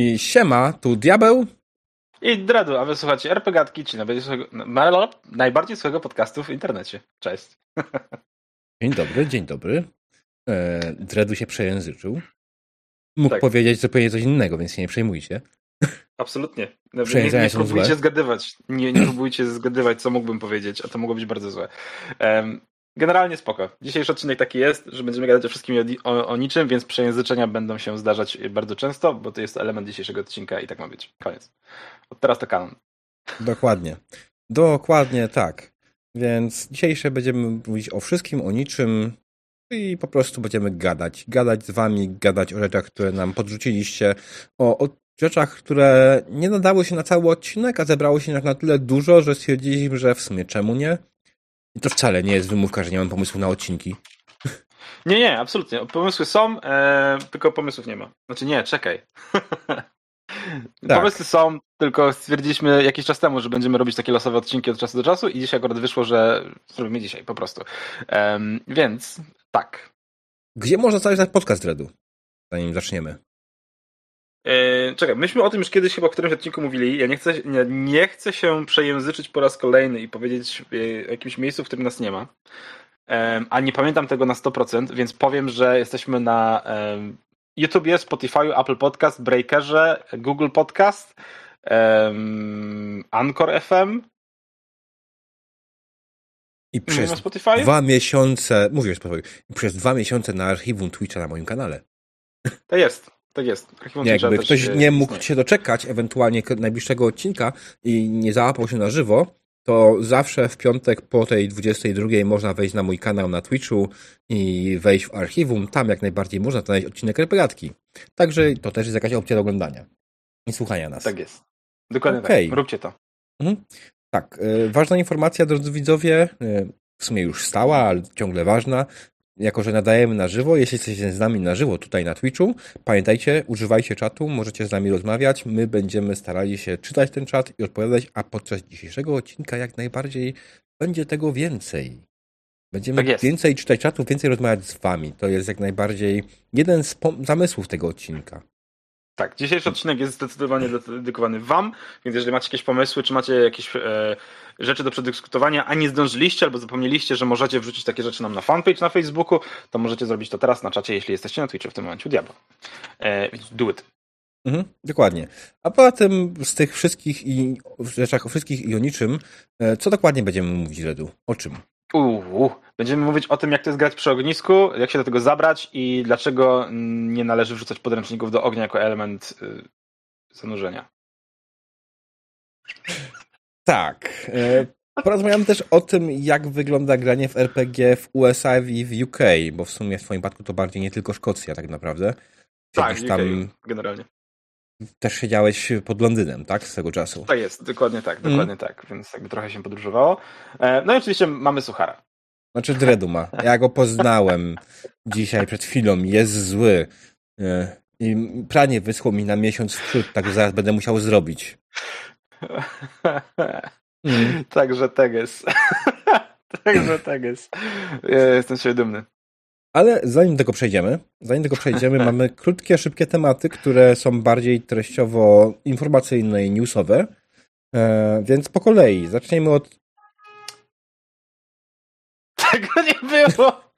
I siema, tu Diabeł. I Dredu, a wysłuchacie RPGatki, czyli najbardziej swojego podcastu w internecie. Cześć. Dzień dobry, dzień dobry. E, Dredu się przejęzyczył. Mógł tak. powiedzieć zupełnie coś innego, więc się nie przejmujcie. Absolutnie. No, nie, nie próbujcie złe. zgadywać. Nie, nie próbujcie zgadywać, co mógłbym powiedzieć, a to mogło być bardzo złe. Um, Generalnie spoko. Dzisiejszy odcinek taki jest, że będziemy gadać o wszystkim o, o, o, niczym, więc przejęzyczenia będą się zdarzać bardzo często, bo to jest element dzisiejszego odcinka i tak ma być. Koniec. Od teraz to kanon. Dokładnie. Dokładnie tak. Więc dzisiejsze będziemy mówić o wszystkim, o niczym i po prostu będziemy gadać. Gadać z wami, gadać o rzeczach, które nam podrzuciliście, o, o rzeczach, które nie nadały się na cały odcinek, a zebrało się na tyle dużo, że stwierdziliśmy, że w sumie czemu nie? I to wcale nie jest wymówka, że nie mam pomysłu na odcinki. Nie, nie, absolutnie. Pomysły są, e, tylko pomysłów nie ma. Znaczy nie, czekaj. Tak. Pomysły są, tylko stwierdziliśmy jakiś czas temu, że będziemy robić takie losowe odcinki od czasu do czasu i dzisiaj akurat wyszło, że zrobimy dzisiaj po prostu. Um, więc tak. Gdzie można znaleźć podcast Redu? Zanim zaczniemy. Yy, czekaj, myśmy o tym już kiedyś chyba w którymś odcinku mówili. Ja nie chcę, nie, nie chcę się przejęzyczyć po raz kolejny i powiedzieć yy, o jakimś miejscu, w którym nas nie ma. Yy, a nie pamiętam tego na 100%, więc powiem, że jesteśmy na YouTubie, Spotify, Apple Podcast, Breakerze, Google Podcast, Anchor FM. I przez Spotify? dwa miesiące, mówię Spotify, i przez dwa miesiące na archiwum Twitcha na moim kanale. To jest. Tak jest. Jakby ktoś nie mógł istnieje. się doczekać ewentualnie najbliższego odcinka i nie załapał się na żywo, to zawsze w piątek po tej 22 można wejść na mój kanał na Twitchu i wejść w archiwum. Tam jak najbardziej można znaleźć odcinek repegatki. Także to też jest jakaś opcja do oglądania i słuchania nas. Tak jest. Dokładnie okay. tak. Róbcie to. Mhm. Tak. Y, ważna informacja, drodzy widzowie, y, w sumie już stała, ale ciągle ważna jako że nadajemy na żywo, jeśli jesteście z nami na żywo tutaj na Twitchu, pamiętajcie, używajcie czatu, możecie z nami rozmawiać, my będziemy starali się czytać ten czat i odpowiadać, a podczas dzisiejszego odcinka jak najbardziej będzie tego więcej. Będziemy tak więcej czytać czatu, więcej rozmawiać z wami. To jest jak najbardziej jeden z zamysłów tego odcinka. Tak, dzisiejszy odcinek jest zdecydowanie dedykowany Wam, więc jeżeli macie jakieś pomysły, czy macie jakieś e, rzeczy do przedyskutowania, a nie zdążyliście albo zapomnieliście, że możecie wrzucić takie rzeczy nam na fanpage na Facebooku, to możecie zrobić to teraz na czacie, jeśli jesteście na Twitchu w tym momencie u Diabła. E, do it. Mhm, dokładnie. A poza tym z tych wszystkich i rzeczach o wszystkich i o niczym, e, co dokładnie będziemy mówić, Redu? O czym? Uuu, będziemy mówić o tym, jak to jest grać przy ognisku, jak się do tego zabrać i dlaczego nie należy wrzucać podręczników do ognia jako element y, zanurzenia. Tak. E, porozmawiamy też o tym, jak wygląda granie w RPG w USA i w UK, bo w sumie w swoim przypadku to bardziej nie tylko Szkocja tak naprawdę. Tak, UK, tam generalnie. Też siedziałeś pod Londynem, tak? Z tego czasu. Tak jest, dokładnie tak, dokładnie mm. tak, więc jakby trochę się podróżowało. E, no i oczywiście mamy Suchara. Znaczy Dredu ma. Ja go poznałem dzisiaj przed chwilą. Jest zły. E, I pranie wyschło mi na miesiąc w przód, tak zaraz będę musiał zrobić. Mm. Także teges. Także teges. Ja jestem się dumny. Ale zanim do tego przejdziemy, zanim do tego przejdziemy, mamy krótkie, szybkie tematy, które są bardziej treściowo informacyjne i newsowe. E, więc po kolei zaczniemy od. Tego nie było!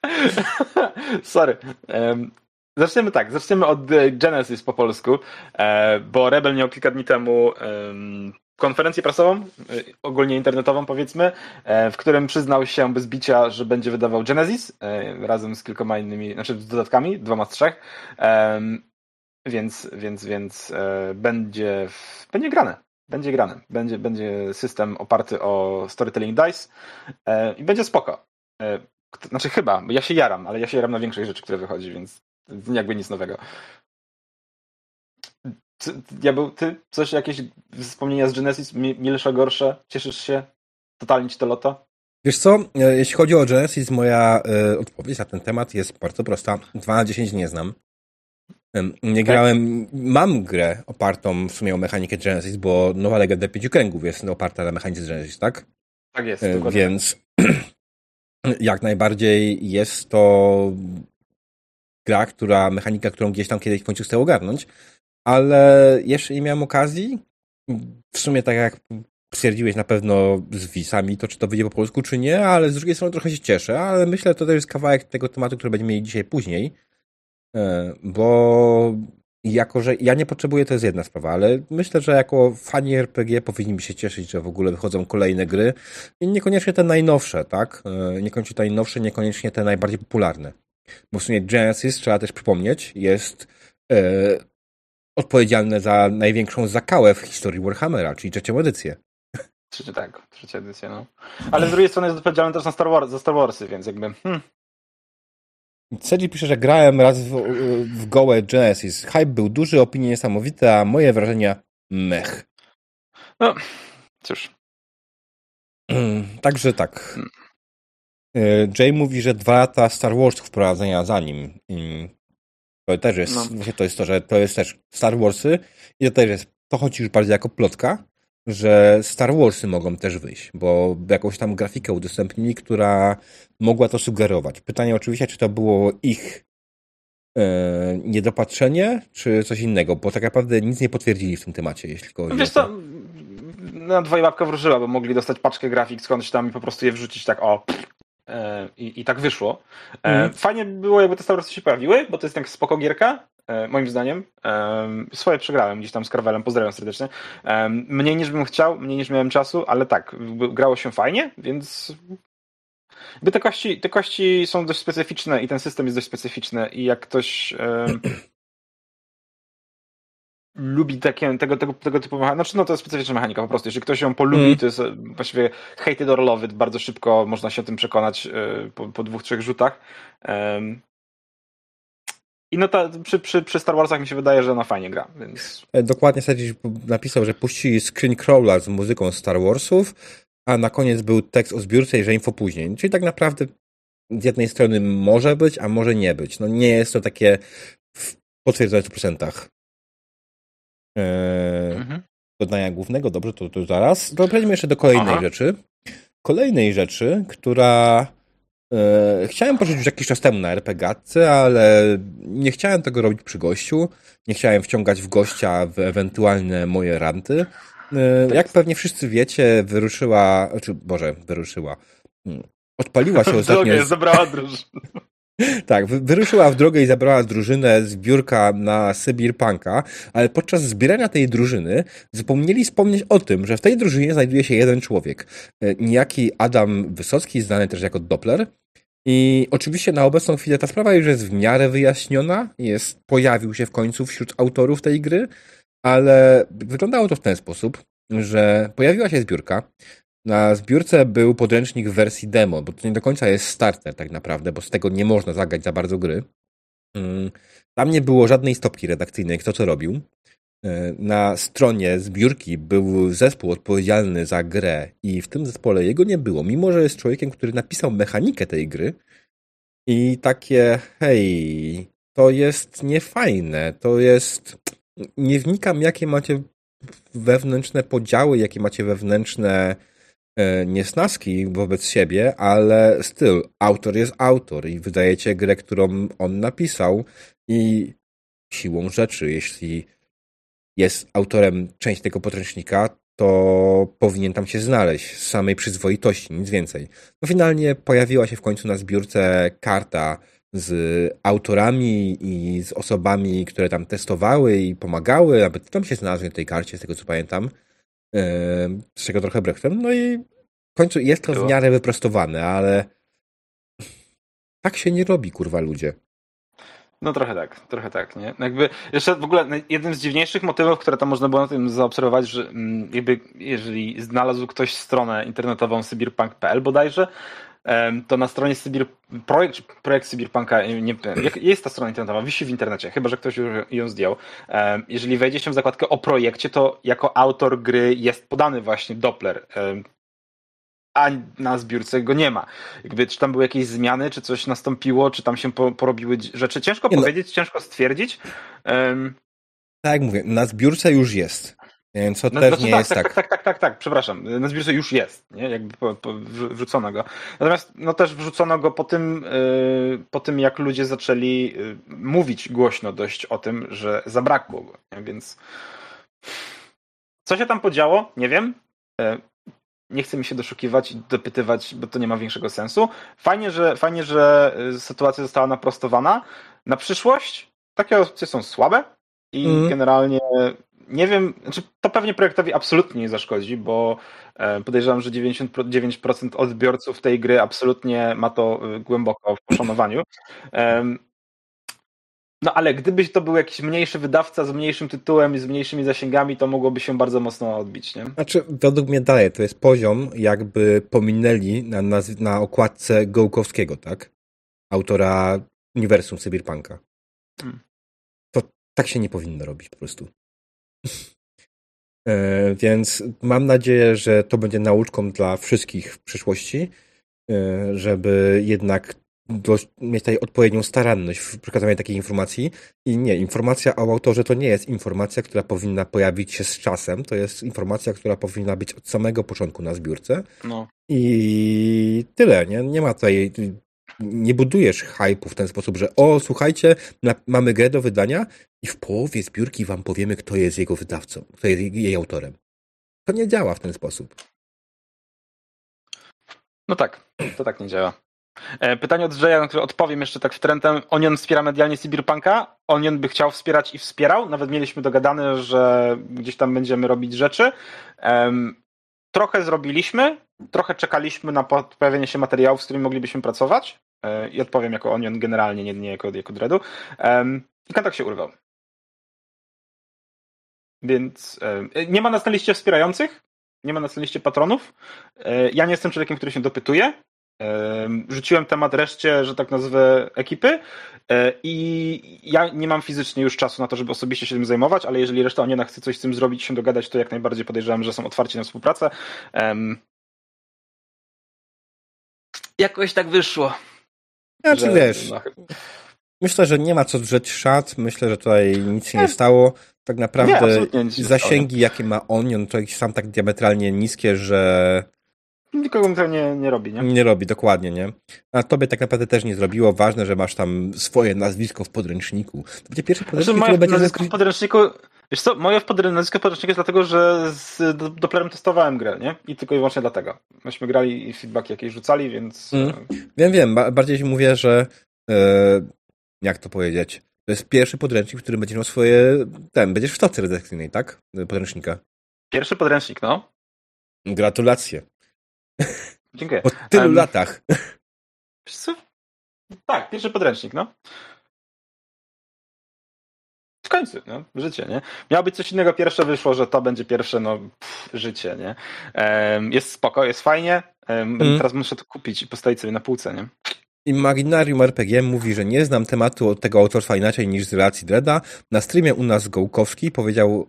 Sorry. Um, zaczniemy tak, zaczniemy od Genesis po polsku, e, bo Rebel miał kilka dni temu um, konferencję prasową, y, ogólnie internetową powiedzmy, e, w którym przyznał się bez bicia, że będzie wydawał Genesis e, razem z kilkoma innymi, znaczy z dodatkami, dwoma z trzech. Więc, więc, więc e, będzie, będzie grane. Będzie grane. Będzie, będzie system oparty o storytelling dice i będzie spoko. Znaczy chyba, ja się jaram, ale ja się jaram na większej rzeczy, które wychodzi, więc jakby nic nowego. Diabeł, ty coś, jakieś wspomnienia z Genesis, milsze, gorsze? Cieszysz się? Totalnie ci to loto? Wiesz co, e, jeśli chodzi o Genesis, moja y, odpowiedź na ten temat jest bardzo prosta. 2 na 10 nie znam. Nie tak? grałem, mam grę opartą w sumie o mechanikę Genesis, bo nowa Legenda Pięciu Kręgów jest oparta na mechanice Genesis, tak? Tak jest. E, więc jak najbardziej jest to gra, która, mechanika, którą gdzieś tam kiedyś w końcu chcę ogarnąć. Ale jeszcze nie miałem okazji. W sumie tak jak stwierdziłeś na pewno z wisami, to czy to wyjdzie po polsku, czy nie, ale z drugiej strony trochę się cieszę, ale myślę, że to też jest kawałek tego tematu, który będziemy mieli dzisiaj później, e, bo jako, że ja nie potrzebuję, to jest jedna sprawa, ale myślę, że jako fani RPG powinniśmy się cieszyć, że w ogóle wychodzą kolejne gry i niekoniecznie te najnowsze, tak? E, niekoniecznie te najnowsze, niekoniecznie te najbardziej popularne. Bo w sumie Genesis, trzeba też przypomnieć, jest e, odpowiedzialne za największą zakałę w historii Warhammera, czyli trzecią edycję. Trzecia, tak, trzecia edycja, no. Ale z drugiej strony jest odpowiedzialny też na Star Wars, za Star Warsy, więc jakby... Hmm. Pisze, że grałem raz w, w gołe Genesis. Hype był duży, opinie niesamowite, a moje wrażenia mech. No, cóż. Także tak. Hmm. E, Jay mówi, że dwa lata Star Wars wprowadzenia za nim. To też jest, no. właśnie to jest to, że to jest też Star Warsy i to też jest, to chodzi już bardziej jako plotka, że Star Warsy mogą też wyjść, bo jakąś tam grafikę udostępnili, która mogła to sugerować. Pytanie oczywiście, czy to było ich e, niedopatrzenie, czy coś innego, bo tak naprawdę nic nie potwierdzili w tym temacie, jeśli chodzi Wiesz to. co, na dwoje łapka wróżyła, bo mogli dostać paczkę grafik skądś tam i po prostu je wrzucić tak o i, i tak wyszło. E, mm. Fajnie było, jakby te Star Warsy się pojawiły, bo to jest tak spoko gierka, E, moim zdaniem. Swoje przegrałem gdzieś tam z Carvelem, pozdrawiam serdecznie. Mniej niż bym chciał, mniej niż miałem czasu, ale tak, grało się fajnie, więc te kości, te kości są dość specyficzne i ten system jest dość specyficzny i jak ktoś lubi takie, tego, tego, tego typu mechanika, znaczy no to jest specyficzna mechanika po prostu, jeżeli ktoś ją polubi, mm. to jest właściwie hated or loved, bardzo szybko można się o tym przekonać e, po, po dwóch, trzech rzutach. Um, i no ta, przy, przy, przy Star Warsach mi się wydaje, że ona fajnie gra, więc... E, dokładnie Sergi napisał, że puścili screen crawler z muzyką Star Warsów, a na koniec był tekst o zbiórce i że info później. Czyli tak naprawdę z jednej strony może być, a może nie być. No nie jest to takie potwierdzone w procentach. Eee, mhm. Dodania głównego, dobrze, to, to zaraz. To przejdźmy jeszcze do kolejnej Aha. rzeczy. Kolejnej rzeczy, która E, chciałem pożyć już jakiś czas temu na RPGatce, ale nie chciałem tego robić przy gościu. Nie chciałem wciągać w gościa w ewentualne moje ranty. E, jak pewnie wszyscy wiecie, wyruszyła, czy Boże, wyruszyła. Hmm, odpaliła się ostatnio. Drogę, zabrała drużynę. Tak, wyruszyła w drogę i zabrała drużynę zbiórka na Sybirpunka, ale podczas zbierania tej drużyny zapomnieli wspomnieć o tym, że w tej drużynie znajduje się jeden człowiek. E, niejaki Adam Wysocki, znany też jako Doppler, i oczywiście na obecną chwilę ta sprawa już jest w miarę wyjaśniona, jest, pojawił się w końcu wśród autorów tej gry, ale wyglądało to w ten sposób, że pojawiła się zbiórka. Na zbiórce był podręcznik w wersji demo, bo to nie do końca jest starter tak naprawdę, bo z tego nie można zagrać za bardzo gry. Mm, tam nie było żadnej stopki redakcyjnej, kto co robił. E, na stronie zbiórki był zespół odpowiedzialny za grę i w tym zespole jego nie było, mimo że jest człowiekiem, który napisał mechanikę tej gry i takie hej, to jest niefajne, to jest... Nie wnikam, jakie macie wewnętrzne podziały, jakie macie wewnętrzne niesnaski wobec siebie, ale styl, autor jest autor i wydajecie grę, którą on napisał i siłą rzeczy, jeśli jest autorem części tego podręcznika, to powinien tam się znaleźć z samej przyzwoitości, nic więcej. No finalnie pojawiła się w końcu na zbiórce karta z autorami i z osobami, które tam testowały i pomagały, aby tam się znalazły na tej karcie, z tego co pamiętam. Z czego trochę brechtem. No i w końcu jest to w miarę wyprostowane, ale tak się nie robi, kurwa, ludzie. No trochę tak, trochę tak, nie? Jakby jeszcze w ogóle jednym z dziwniejszych motywów, które tam można było na tym zaobserwować, że mm, jakby jeżeli znalazł ktoś stronę internetową sybirpunk.pl bodajże, to na stronie Sybir, projekt, projekt Sybirpunka, nie, jest ta strona internetowa, wisi w internecie, chyba że ktoś już ją zdjął. Jeżeli wejdzie się w zakładkę o projekcie, to jako autor gry jest podany właśnie Doppler, a na zbiórce go nie ma. Jakby, czy tam były jakieś zmiany, czy coś nastąpiło, czy tam się po, porobiły rzeczy. Ciężko nie no. powiedzieć, no. ciężko stwierdzić. Um... Tak jak mówię, na zbiórce już jest. Więc to no, też znaczy, nie tak, jest tak, tak. Tak, tak, tak, tak, przepraszam. Na zbiórce już jest, nie? Jakby po, po, wrzucono go. Natomiast no też wrzucono go po tym, yy, po tym jak ludzie zaczęli yy, mówić głośno dość o tym, że zabrakło go. Nie? Więc co się tam podziało? Nie wiem. Yy, nie chcę mi się doszukiwać i dopytywać, bo to nie ma większego sensu. Fajnie, że, fajnie, że y, sytuacja została naprostowana. Na przyszłość takie opcje są słabe i mm. generalnie nie wiem, znaczy to pewnie projektowi absolutnie nie zaszkodzi, bo e, podejrzewam, że 99% odbiorców tej gry absolutnie ma to y, głęboko w poszanowaniu. No ale gdyby to był jakiś mniejszy wydawca z mniejszym tytułem i z mniejszymi zasięgami, to mogłoby się bardzo mocno odbić, nie? Znaczy, według mnie daje, to jest poziom, jakby pominęli na, na, na okładce Gołkowskiego, tak? Autora uniwersum Cyberpunka. Hmm. To tak się nie powinno robić po prostu. E, więc mam nadzieję, że to będzie nauczką dla wszystkich w przyszłości, e, żeby jednak mieć tutaj odpowiednią staranność w przekazaniu takiej informacji. I nie, informacja o autorze to nie jest informacja, która powinna pojawić się z czasem, to jest informacja, która powinna być od samego początku na zbiórce. No. I tyle, nie? Nie ma tutaj nie budujesz hype'u w ten sposób, że o, słuchajcie, na, mamy grę do wydania i w połowie zbiórki wam powiemy, kto jest jego wydawcą, kto jest jej autorem. To nie działa w ten sposób. No tak, to tak nie działa. E, pytanie od Jaya, na które odpowiem jeszcze tak w trendem. Onion wspiera medialnie Cyberpunka. Onion by chciał wspierać i wspierał. Nawet mieliśmy dogadane, że gdzieś tam będziemy robić rzeczy. trochę zrobiliśmy, trochę czekaliśmy na pojawienie się materiałów, z którymi moglibyśmy pracować. E, I odpowiem jako Onion generalnie, nie, nie jako, jako Dreadu. I kontakt się urwał. Więc nie ma nas na liście wspierających, nie ma nas na liście patronów. E, ja nie jestem człowiekiem, który się dopytuje. Rzuciłem temat reszcie, że tak nazwę, ekipy e, i ja nie mam fizycznie już czasu na to, żeby osobiście się tym zajmować, ale jeżeli reszta Oniona chce coś z tym zrobić, się dogadać, to jak najbardziej podejrzewam, że są otwarci na współpracę. Jakoś tak wyszło. Znaczy że, wiesz, no, myślę, że nie ma co drzeć szat, myślę, że tutaj nic się nie stało. Tak naprawdę nie, zasięgi, jakie ma Onion, to są tak diametralnie niskie, że Nikogo to nie, nie robi, nie? Nie robi, dokładnie, nie? A tobie tak naprawdę też nie zrobiło. Ważne, że masz tam swoje nazwisko w podręczniku. To będzie pierwszy podręcznik, znaczy, który będzie... nazwisko w podręczniku... Wiesz co, moje nazwisko w podręczniku jest dlatego, że z Dopplerem testowałem grę, nie? I tylko i wyłącznie dlatego. Myśmy grali i feedback jakieś rzucali, więc... Mm. Wiem, wiem. Bardziej mówię, że... E, jak to powiedzieć? To jest pierwszy podręcznik, w którym będziesz miał swoje... Ten, będziesz w stopce redakcyjnej, tak? Podręcznika. Pierwszy podręcznik, no. Gratulacje. Dziękuję. Po tylu um, latach. Co? Tak, pierwszy podręcznik, no. W końcu, no, życie, nie? Miało być coś innego pierwsze, wyszło, że to będzie pierwsze, no, pff, życie, nie? Um, jest spoko, jest fajnie. Um, mm. Teraz muszę to kupić i postawić sobie na półce, nie? Imaginarium RPG mówi, że nie znam tematu tego autorstwa inaczej niż z relacji Dreda. Na streamie u nas Gołkowski powiedział,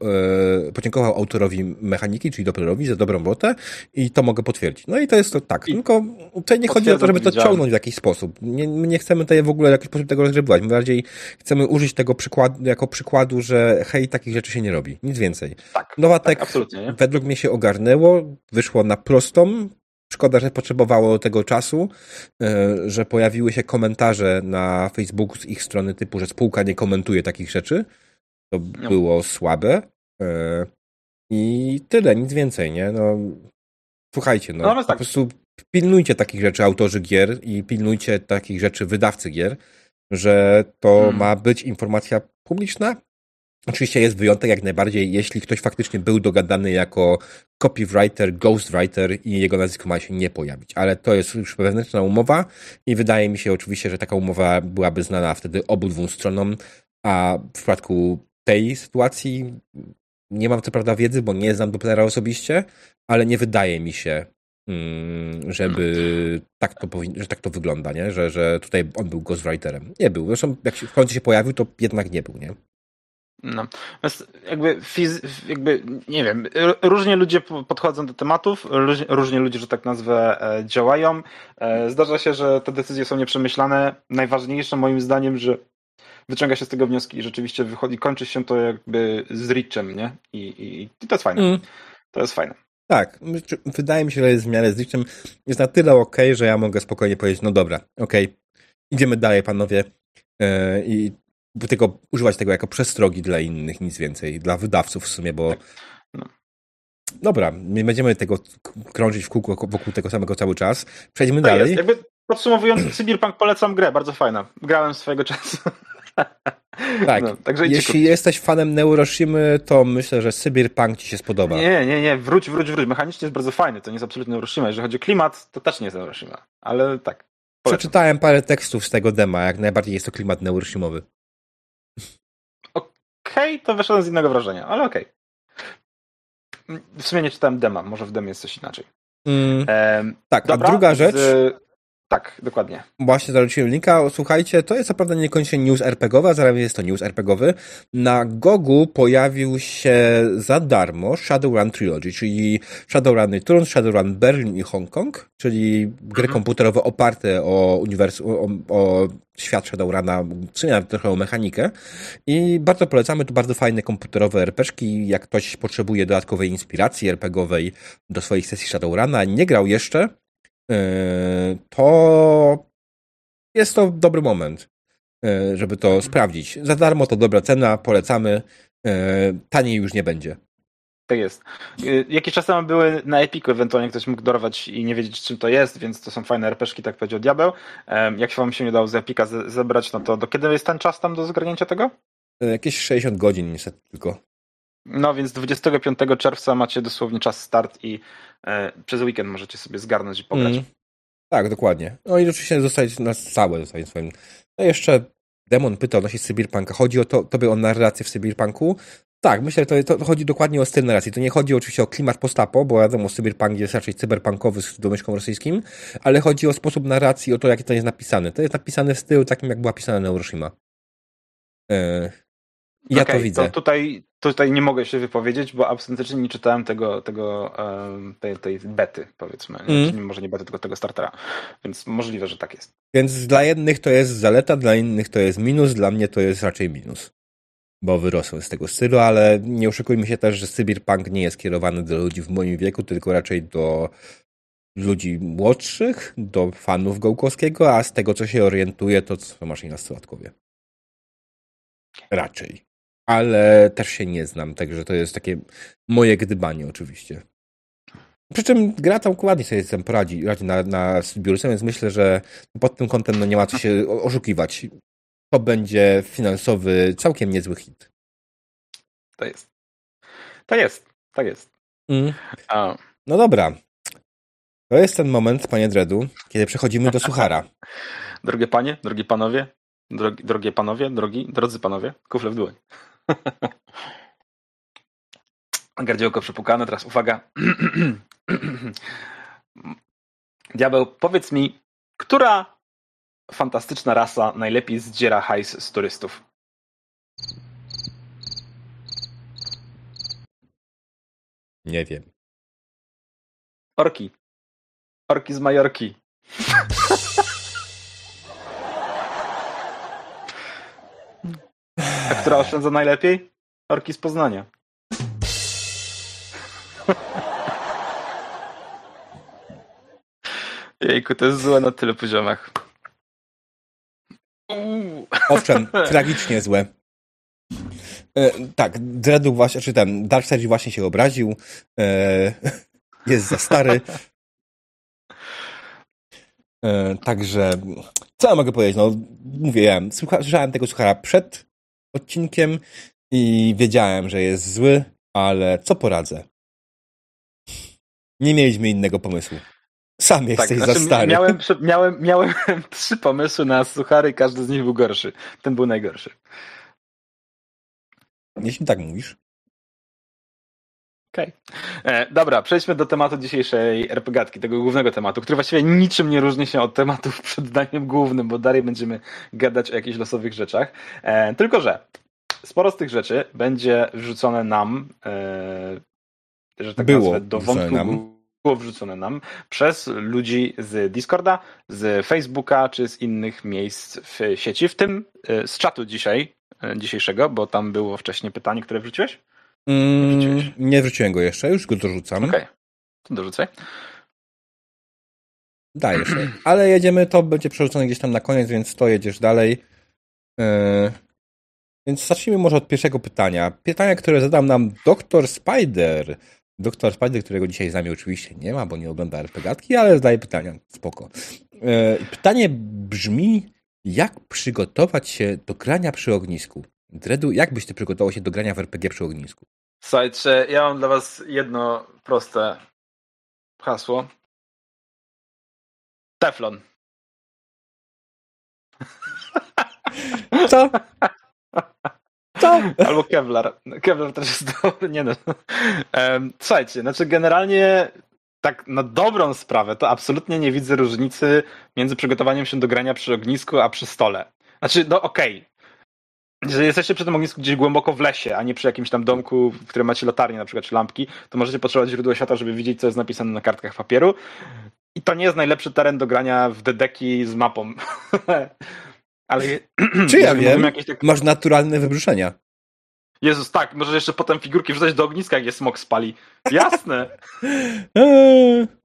e, podziękował autorowi mechaniki, czyli Dopplerowi za dobrą robotę i to mogę potwierdzić. No i to jest to tak. I Tylko tutaj nie chodzi o to, żeby to ciągnąć w jakiś sposób. Nie, my nie chcemy tutaj w ogóle w jakiś sposób tego rozgrywać. My bardziej chcemy użyć tego przykładu, jako przykładu, że hej, takich rzeczy się nie robi. Nic więcej. Tak, Nowatek tak, według mnie się ogarnęło, wyszło na prostą, Szkoda, że potrzebowało tego czasu, e, że pojawiły się komentarze na Facebooku z ich strony typu, że spółka nie komentuje takich rzeczy. To no. było słabe. E, I tyle, nic więcej, nie? No, słuchajcie, no, no po tak. prostu pilnujcie takich rzeczy autorzy gier i pilnujcie takich rzeczy wydawcy gier, że to hmm. ma być informacja publiczna, Oczywiście jest wyjątek jak najbardziej, jeśli ktoś faktycznie był dogadany jako copywriter, ghostwriter i jego nazwisko ma się nie pojawić. Ale to jest już wewnętrzna umowa i wydaje mi się oczywiście, że taka umowa byłaby znana wtedy obu dwóm stronom, a w przypadku tej sytuacji nie mam co prawda wiedzy, bo nie znam Dopplera osobiście, ale nie wydaje mi się, mm, żeby tak to, że tak to wygląda, nie? Że, że tutaj on był ghostwriterem. Nie był. Zresztą jak się w końcu się pojawił, to jednak nie był, nie? No. Jakby, fizy, jakby, nie wiem, różnie ludzie podchodzą do tematów, różnie ludzie, że tak nazwę, e, działają. E, zdarza się, że te decyzje są nieprzemyślane. Najważniejsze moim zdaniem, że wyciąga się z tego wnioski i rzeczywiście wychodzi, kończy się to jakby z Richem, nie? I, i, i to jest fajne. Mm. To jest fajne. Tak, wydaje mi się, że jest w miarę z Richem jest na tyle ok, że ja mogę spokojnie powiedzieć, no dobra, ok, idziemy dalej, panowie. Yy, I tylko używać tego jako przestrogi dla innych, nic więcej. Dla wydawców w sumie, bo no. Dobra, nie będziemy tego krążyć w kółko wokół tego samego cały czas. Przejdźmy to dalej. Jest. Jakby podsumowując, Cyberpunk polecam grę, bardzo fajna. Grałem swojego czasu. Tak, no, jeśli jesteś fanem Neuroshimy, to myślę, że Cyberpunk ci się spodoba. Nie, nie, nie, wróć, wróć, wróć. Mechanicznie jest bardzo fajny, to nie jest absolutnie Neuroshima. Jeżeli chodzi o klimat, to też nie jest Neuroshima, ale tak. Polecam. Przeczytałem parę tekstów z tego dema, jak najbardziej jest to klimat Neuroshimowy. Okej, okay, to wyszedłem z innego wrażenia, ale okej. Okay. W sumie nie czytałem dema, może w demie jest coś inaczej. Mm, tak, dobra, a druga rzecz. Z... Tak, dokładnie. Właśnie zarzuciłem linka. Słuchajcie, to jest naprawdę niekoniecznie news RPGowy, a zaraz jest to news RPGowy. Na Gogu pojawił się za darmo Shadowrun Trilogy, czyli Shadowrun Turn, Shadowrun Berlin i Hongkong, czyli gry mhm. komputerowe oparte o, uniwersum, o, o świat Shadowruna, nawet trochę o mechanikę. I bardzo polecamy, to bardzo fajne komputerowe RPGki. Jak ktoś potrzebuje dodatkowej inspiracji RPGowej do swoich sesji Shadowruna, nie grał jeszcze, to jest to dobry moment, e, żeby to sprawdzić. Za darmo to dobra cena, polecamy. E, taniej już nie będzie. Tak jest. Jakiś czas temu były na Epiku, ewentualnie ktoś mógł dorwać i nie wiedzieć, czym to jest, więc to są fajne RPszki, tak powiedział Diabeł. Jak się wam się nie dało z Epika zebrać, no to do kiedy jest ten czas tam do zgarnięcia tego? Jakieś 60 godzin niestety tylko. No więc 25 czerwca macie dosłownie czas start i e, przez weekend możecie sobie zgarnąć i pograć. Mm. Tak, dokładnie. No i oczywiście zostać na całe zostać swoim. No jeszcze Demon pytał odnośnie Cyberpunka. Chodzi o to, tobie o narrację w Cyberpunku? Tak, myślę, że to, to chodzi dokładnie o styl narracji. To nie chodzi oczywiście o klimat postapo, bo wiadomo, Cyberpunk jest raczej cyberpunkowy z domyślką rosyjskim, ale chodzi o sposób narracji, o to, jak to jest napisane. To jest napisane w stylu takim, jak była pisana Neuroshima. Yy, ja okay, to widzę. To tutaj, tutaj nie mogę się wypowiedzieć, bo autentycznie nie czytałem tego, tego tej, tej bety, powiedzmy. Mm. Może nie bety, tylko tego startera. Więc możliwe, że tak jest. Więc dla jednych to jest zaleta, dla innych to jest minus, dla mnie to jest raczej minus. Bo wyrosłem z tego stylu, ale nie oszukujmy się też, że Cyberpunk nie jest kierowany do ludzi w moim wieku, tylko raczej do ludzi młodszych, do fanów Gołkowskiego, a z tego, co się orientuje, to co masz i nastolatkowie. Raczej ale też się nie znam, także to jest takie moje gdybanie oczywiście. Przy czym gra tam ładnie sobie tam poradzi, radzi na, na biurce, więc myślę, że pod tym kątem no nie ma co się oszukiwać. To będzie finansowy, całkiem niezły hit. To jest. To jest. Tak jest. Mm. No dobra. To jest ten moment, panie Dredu, kiedy przechodzimy do suchara. Drogie panie, drogie panowie, drogi, drogie panowie, drogi, drodzy panowie, kufle w dłoń. Gardziołko przepukane, teraz uwaga. Diabeł, powiedz mi, która fantastyczna rasa najlepiej zdziera hajs z turystów? Nie wiem. Orki. Orki z Majorki. A która oszczędza najlepiej? Orki z Poznania. Jejku, to jest złe na tyle poziomach. Owszem, tragicznie złe. E, tak, Dreadu właśnie, czy ten Darkseid właśnie się obraził. E, jest za stary. E, także, co ja mogę powiedzieć? No, mówię, słyszałem tego słuchara przed odcinkiem i wiedziałem, że jest zły, ale co poradzę? Nie mieliśmy innego pomysłu. Sam jesteś tak, znaczy, za stary. Miałem, miałem, miałem trzy pomysły na suchary, każdy z nich był gorszy. Ten był najgorszy. Jeśli tak mówisz. Okej. Okay. E, dobra, przejdźmy do tematu dzisiejszej RPGatki, tego głównego tematu, który właściwie niczym nie różni się od tematów przed daniem głównym, bo dalej będziemy gadać o jakichś losowych rzeczach. E, tylko, że sporo z tych rzeczy będzie wrzucone nam, e, że tak Było nazwę, do wątku, nam. było wrzucone nam przez ludzi z Discorda, z Facebooka czy z innych miejsc w sieci, w tym e, z czatu dzisiaj, e, dzisiejszego, bo tam było wcześniej pytanie, które wrzuciłeś? Mm, nie wrzuciłem go jeszcze, już go dorzucam. Okej, okay. to dorzucaj. Dajesz. Ale jedziemy, to będzie przerzucone gdzieś tam na koniec, więc to jedziesz dalej. Yy, więc zacznijmy może od pierwszego pytania. Pytania, które zadam nam Dr. Spider. Doktor Spider, którego dzisiaj z nami oczywiście nie ma, bo nie ogląda RPGatki, ale zadaje pytania. Spoko. Yy, pytanie brzmi, jak przygotować się do grania przy ognisku? Dredu, jak byś ty przygotował się do grania w RPG przy ognisku? Słuchajcie, ja mam dla was jedno proste hasło. Teflon. Co? Co? Albo Kevlar. Kevlar też jest dobry. Nie no. Słuchajcie, znaczy generalnie tak na dobrą sprawę to absolutnie nie widzę różnicy między przygotowaniem się do grania przy ognisku, a przy stole. Znaczy, no okej. Okay. Jeżeli jesteście przy tym ognisku gdzieś głęboko w lesie, a nie przy jakimś tam domku, w którym macie latarnię na przykład, czy lampki, to możecie potrzebować źródła światła, żeby widzieć, co jest napisane na kartkach papieru. I to nie jest najlepszy teren do grania w dedeki z mapą. Ale. Czy ja wiem? Tak... Masz naturalne wybrzuszenia. Jezus, tak, możesz jeszcze potem figurki wrzucać do ogniska, gdzie smok spali. Jasne.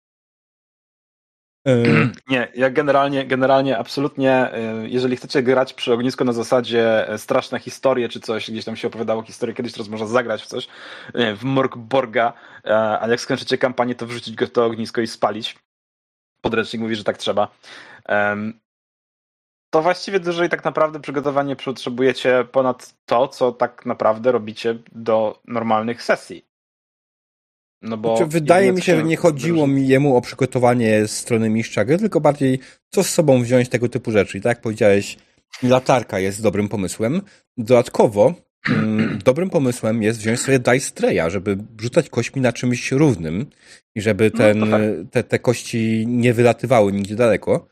Nie, ja generalnie, generalnie absolutnie, e, jeżeli chcecie grać przy ognisku na zasadzie e, straszne historie czy coś, gdzieś tam się opowiadało historię, kiedyś teraz można zagrać w coś, w Morgborga, e, ale jak skończycie kampanię, to wrzucić go w to ognisko i spalić. Podręcznik mówi, że tak trzeba to właściwie dużo i tak naprawdę przygotowanie potrzebujecie ponad to, co tak naprawdę robicie do normalnych sesji. No bo znaczy, wydaje mi się, że nie chodziło mi jemu o przygotowanie strony mistrza gry, tylko bardziej co z sobą wziąć tego typu rzeczy. I tak jak powiedziałeś, latarka jest dobrym pomysłem. Dodatkowo mm, dobrym pomysłem jest wziąć sobie dice treya, żeby rzucać kośćmi na czymś równym i żeby no ten, no tak. te, te kości nie wylatywały nigdzie daleko.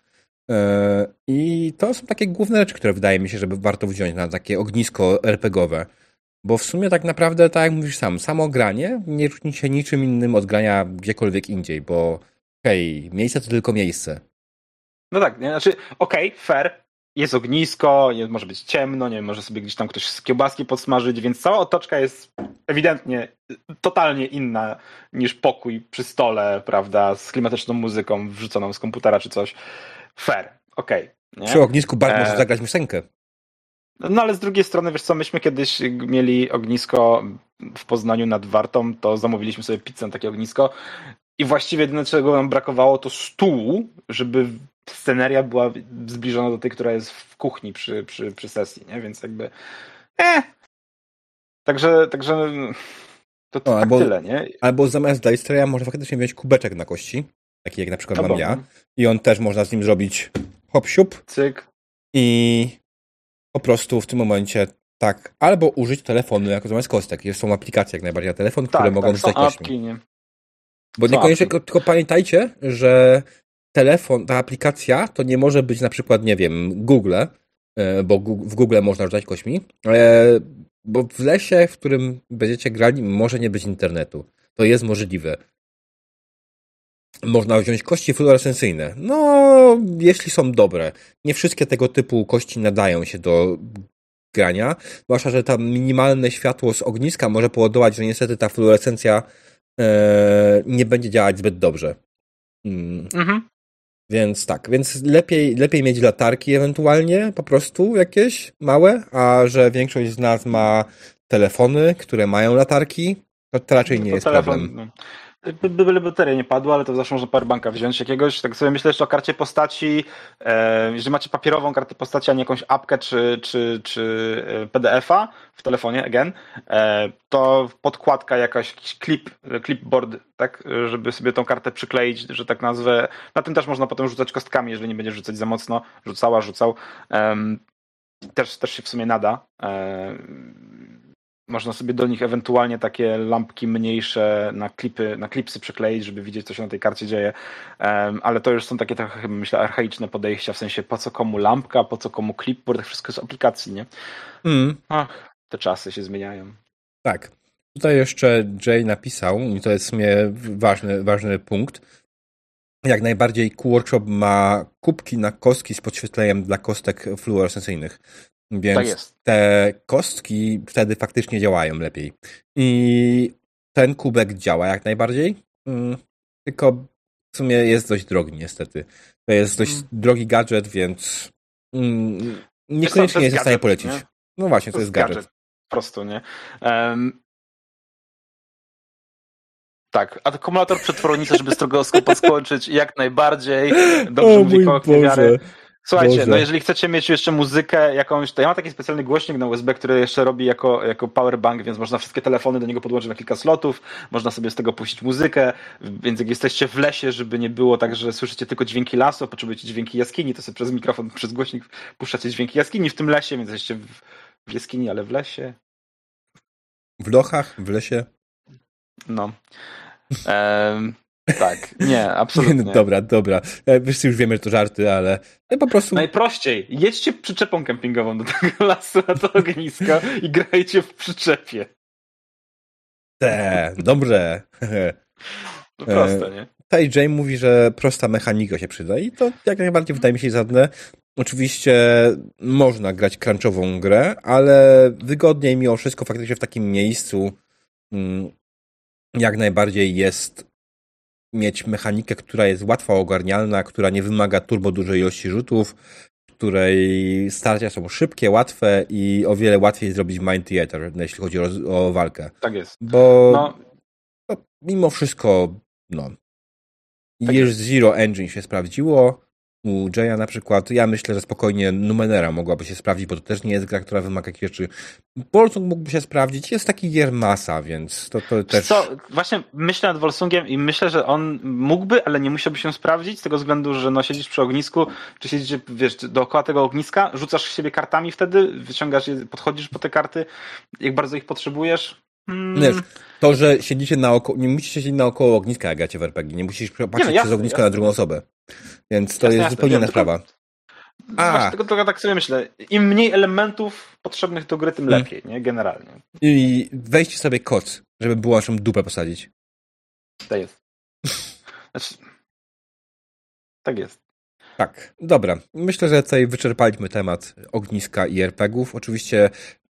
E, I to są takie główne rzeczy, które wydaje mi się, żeby warto wziąć na takie ognisko RPGowe. Bo w sumie tak naprawdę, tak jak mówisz sam, samo granie nie różni się niczym innym od grania gdziekolwiek indziej, bo hej, okay, miejsce to tylko miejsce. No tak, nie? znaczy okej, okay, fair, jest ognisko, jest, może być ciemno, nie wiem, może sobie gdzieś tam ktoś z kiełbaski podsmażyć, więc cała otoczka jest ewidentnie totalnie inna niż pokój przy stole, prawda, z klimatyczną muzyką wrzuconą z komputera czy coś. Fair, okej. Okay, Przy ognisku Bart e... może zagrać musenkę. No ale z drugiej strony, wiesz co, myśmy kiedyś mieli ognisko w Poznaniu nad Wartą, to zamówiliśmy sobie pizzę na takie ognisko i właściwie jedyne czego nam brakowało to stół, żeby sceneria była zbliżona do tej, która jest w kuchni przy, przy, przy sesji, nie? Więc jakby eh. Także, także to, to o, tak albo, tyle, nie? Albo zamiast Dicestreya może faktycznie wziąć kubeczek na kości taki jak na przykład no mam ja. I on też można z nim zrobić hop siup. Cyk. I po prostu w tym momencie tak, albo użyć telefonu jako zamiast kostek. Jest, są aplikacje jak najbardziej na telefon, tak, które mogą tak, rzucać kośćmi. Nie? Bo niekoniecznie, tylko, tylko pamiętajcie, że telefon, ta aplikacja to nie może być na przykład, nie wiem, Google, e, bo w Google można rzucać kośmi, bo w lesie, w którym będziecie grali, może nie być internetu. To jest możliwe. Można wziąć kości fluorescencyjne. No, jeśli są dobre. Nie wszystkie tego typu kości nadają się do grania. Zwłaszcza, że tam minimalne światło z ogniska może powodować, że niestety ta fluorescencja e, nie będzie działać zbyt dobrze. Mm. Mhm. Więc tak, więc lepiej, lepiej mieć latarki ewentualnie, po prostu jakieś małe, a że większość z nas ma telefony, które mają latarki, to, to raczej nie to jest telefon, problem. Byle bateria nie padła, ale to zawsze można powerbanka wziąć jakiegoś. Tak sobie myślę jeszcze o karcie postaci. E, jeżeli macie papierową kartę postaci, a nie jakąś apkę czy, czy, czy e, PDF-a w telefonie, again, e, to podkładka jakaś, jakiś clip, clipboard, tak, żeby sobie tą kartę przykleić, że tak nazwę. Na tym też można potem rzucać kostkami, jeżeli nie będzie rzucać za mocno. Rzucała, rzucał. Też, też się w sumie nada można sobie do nich ewentualnie takie lampki mniejsze na klipy, na klipsy przykleić, żeby widzieć, co się na tej karcie dzieje. Ale to już są takie trochę, myślę, archaiczne podejścia, w sensie po co komu lampka, po co komu clipboard, wszystko z aplikacji, nie? Mm. Ach, te czasy się zmieniają. Tak. Tutaj jeszcze Jay napisał, i to jest w sumie ważny, ważny punkt, jak najbardziej Q-Workshop ma kubki na kostki z podświetleniem dla kostek fluorescencyjnych. Więc tak te kostki wtedy faktycznie działają lepiej. I ten kubek działa jak najbardziej, mm, tylko w sumie jest dość drogi niestety. To jest dość mm. drogi gadżet, więc mm, niekoniecznie jest w stanie polecić. Nie? No właśnie, to, to jest gadżet. gadżet. Po prostu, nie? Um, tak, akumulator przetwornicy, żeby stroboskop skończyć jak najbardziej. Dobrze o mówi wiary. Słuchajcie, Boże. no jeżeli chcecie mieć jeszcze muzykę jakąś, to ja mam taki specjalny głośnik na USB, który jeszcze robi jako, jako powerbank, więc można wszystkie telefony do niego podłączyć na kilka slotów, można sobie z tego puścić muzykę, więc jak jesteście w lesie, żeby nie było tak, że słyszycie tylko dźwięki lasu, potrzebujecie dźwięki jaskini, to sobie przez mikrofon, przez głośnik puszczacie dźwięki jaskini w tym lesie, więc jesteście w, w jaskini, ale w lesie. W lochach, w lesie. No. Um, tak, nie, absolutnie. No dobra, dobra. E, wszyscy już wiemy, że to żarty, ale po prostu... Najprościej. Jedźcie przyczepą kempingową do tego lasu, na to ognisko i grajcie w przyczepie. Te, dobrze. No proste, nie? Tutaj Jay mówi, że prosta mechanika się przyda i to jak najbardziej wydaje mi się zadne. Oczywiście można grać crunchową grę, ale wygodniej mimo wszystko faktycznie w takim miejscu mm, jak najbardziej jest mieć mechanikę, która jest łatwo ogarnialna, która nie wymaga turbo dużej ilości rzutów, której starcia są szybkie, łatwe i o wiele łatwiej zrobić Mind Theater, jeśli chodzi o, o walkę. Tak jest. Bo no. no mimo wszystko, no. Tak Years Zero Engine się sprawdziło, u Jaya na przykład, ja myślę, że spokojnie Numenera mogłaby się sprawdzić, bo to też nie jest gra, która wymaga jakichś rzeczy. Bolsung mógłby się sprawdzić, jest taki gier masa, więc to, to też... Co, właśnie myślę nad Wolsungiem i myślę, że on mógłby, ale nie musiałby się sprawdzić, z tego względu, że no siedzisz przy ognisku, czy siedzisz, wiesz, dookoła tego ogniska, rzucasz siebie kartami wtedy, wyciągasz je, podchodzisz po te karty, jak bardzo ich potrzebujesz, Hmm. Wiesz, to, że siedzicie naokoło, nie musisz siedzieć naokoło ogniska, jak gracie w RPG. Nie musisz patrzeć nie no, jasne, przez ognisko jasne. na drugą osobę. Więc to jasne, jest zupełnie inna sprawa. A. Tylko, tylko tak sobie myślę. Im mniej elementów potrzebnych do gry, tym hmm. lepiej, nie? Generalnie. I weźcie sobie koc, żeby było naszą dupę posadzić. To jest. Znaczy... Tak jest. Tak, dobra. Myślę, że tutaj wyczerpaliśmy temat ogniska i RPGów. Oczywiście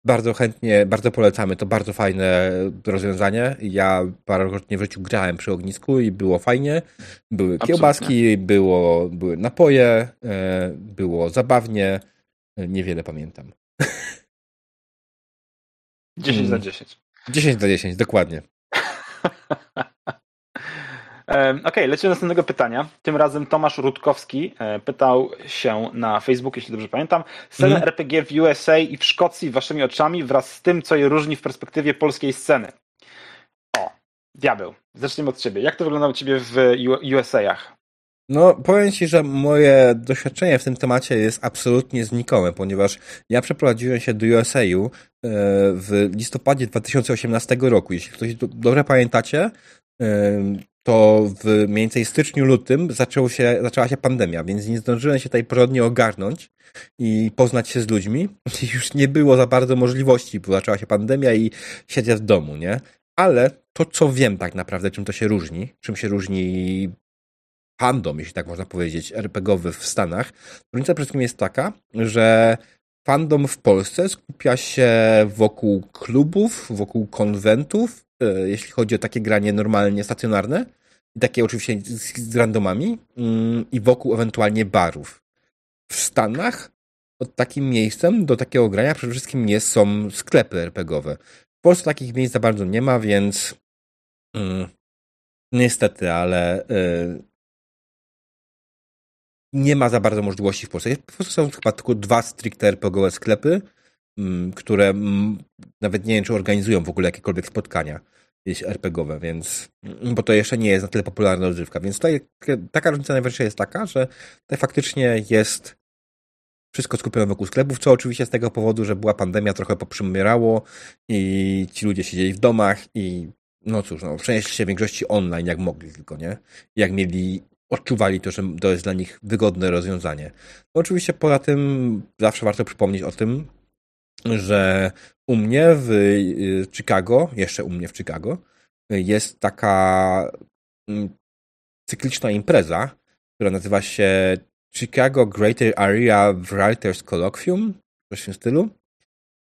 bardzo chętnie, bardzo polecamy. To bardzo fajne rozwiązanie. Ja parokrotnie w życiu grałem przy ognisku i było fajnie. Były kiełbaski, było, były napoje, e, było zabawnie. Niewiele pamiętam. 10 na 10. 10 na 10, dokładnie. Okej, okay, lecimy do następnego pytania. Tym razem Tomasz Rutkowski e, pytał się na Facebooku, jeśli dobrze pamiętam, sceny mm. RPG w USA i w Szkocji waszymi oczami wraz z tym, co je różni w perspektywie polskiej sceny. O, diabeł. Zacznijmy od ciebie. Jak to wygląda u ciebie w USA-ach? No, powiem Ci, że moje doświadczenie w tym temacie jest absolutnie znikome, ponieważ ja przeprowadziłem się do USA-u e, w listopadzie 2018 roku. Jeśli ktoś dobrze pamiętacie, to w mniej więcej styczniu, lutym się, zaczęła się pandemia, więc nie zdążyłem się tutaj porządnie ogarnąć i poznać się z ludźmi. Już nie było za bardzo możliwości, bo zaczęła się pandemia i siedzę w domu, nie? Ale to, co wiem tak naprawdę, czym to się różni, czym się różni fandom, jeśli tak można powiedzieć, RPGowy w Stanach, różnica przede wszystkim jest taka, że fandom w Polsce skupia się wokół klubów, wokół konwentów, e, jeśli chodzi o takie granie normalnie stacjonarne, takie oczywiście z, randomami mm, i wokół ewentualnie barów. W Stanach od takim miejscem do takiego grania przede wszystkim nie są sklepy RPGowe. W Polsce takich miejsc za bardzo nie ma, więc mm, niestety, ale y, nie ma za bardzo możliwości w Polsce. Po prostu są chyba tylko dwa stricte RPGowe sklepy, mm, które nawet nie wiem, czy organizują w ogóle jakiekolwiek spotkania gdzieś RPGowe, więc bo to jeszcze nie jest na tyle popularna rozrywka, więc tutaj taka różnica najważniejsza jest taka, że tutaj faktycznie jest wszystko skupione wokół sklepów, co oczywiście z tego powodu, że była pandemia, trochę poprzymierało i ci ludzie siedzieli w domach i no cóż, no, przenieśli się w większości online, jak mogli tylko, nie? Jak mieli, odczuwali to, że to jest dla nich wygodne rozwiązanie. No, oczywiście poza tym zawsze warto przypomnieć o tym, że u mnie w y, Chicago, jeszcze u mnie w Chicago, jest taka mm, cykliczna impreza, która nazywa się Chicago Greater Area Writers Colloquium, w tym stylu.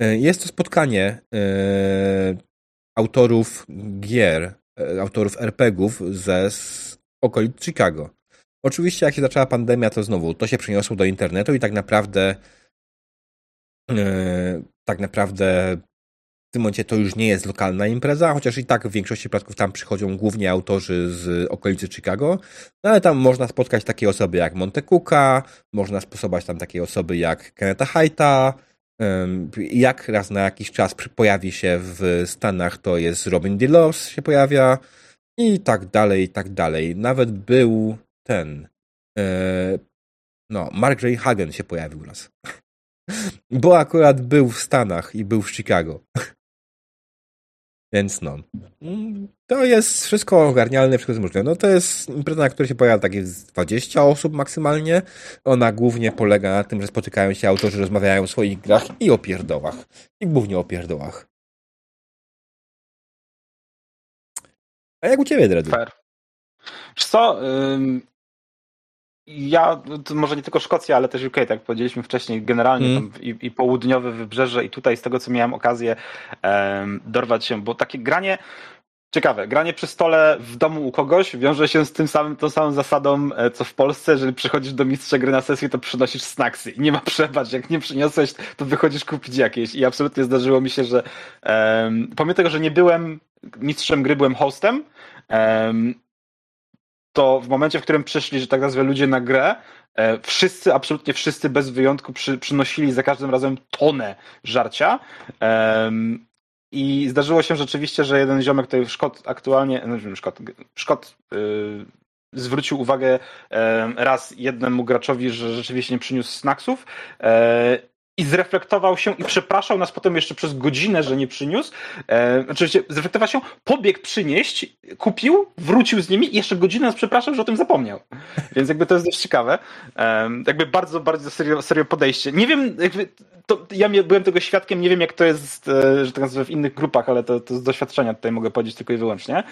Y, jest to spotkanie y, autorów gier, autorów RPGów ze okolic Chicago. Oczywiście, jak się zaczęła pandemia, to znowu to się przeniosło do internetu i tak naprawdę tak naprawdę w tym momencie to już nie jest lokalna impreza, chociaż i tak w większości przypadków tam przychodzą głównie autorzy z okolicy Chicago, no ale tam można spotkać takie osoby jak Monte Cooka, można sposobać tam takie osoby jak Kenneta Haita, jak raz na jakiś czas pojawi się w Stanach, to jest Robin DeLos się pojawia i tak dalej, i tak dalej. Nawet był ten e, no, Mark Ray Hagen się pojawił raz. Bo akurat był w Stanach i był w Chicago. Więc no. To jest wszystko ogarnialne, wszystko jest możliwe. No to jest impreza, na której się pojawia takie 20 osób maksymalnie. Ona głównie polega na tym, że spotykają się autorzy, rozmawiają o swoich grach i o pierdołach. I głównie o pierdołach. A jak u ciebie, Dredu? Fair. Wiesz co, ja, może nie tylko Szkocja, ale też UK, tak jak powiedzieliśmy wcześniej, generalnie mm. i, i, południowe wybrzeże i tutaj z tego, co miałem okazję um, dorwać się, bo takie granie, ciekawe, granie przy stole w domu u kogoś wiąże się z tym samym, tą samą zasadą, e, co w Polsce, jeżeli przychodzisz do mistrza gry na sesję, to przynosisz snacksy i nie ma przebacz, jak nie przyniosłeś, to wychodzisz kupić jakieś i absolutnie zdarzyło mi się, że um, pomimo tego, że nie byłem mistrzem gry, byłem hostem, um, to w momencie, w którym przyszli, że tak nazwę, ludzie na grę, e, wszyscy, absolutnie wszyscy bez wyjątku przy, przynosili za każdym razem tonę żarcia. I zdarzyło się rzeczywiście, że jeden ziomek tutaj Szkot aktualnie, no Szkot, Szkot yy, zwrócił uwagę raz jednemu graczowi, że rzeczywiście nie przyniósł snacksów e, i zreflektował się i przepraszał nas potem jeszcze przez godzinę, że nie przyniósł. E, oczywiście zreflektował się, pobiegł przynieść, kupił, wrócił z nimi i jeszcze godzinę nas przepraszał, że o tym zapomniał. Więc jakby to jest dość ciekawe. E, jakby bardzo, bardzo serio, serio podejście. Nie wiem, jakby to, ja byłem tego świadkiem, nie wiem jak to jest, e, że tak w innych grupach, ale to, to z doświadczenia tutaj mogę powiedzieć tylko i wyłącznie.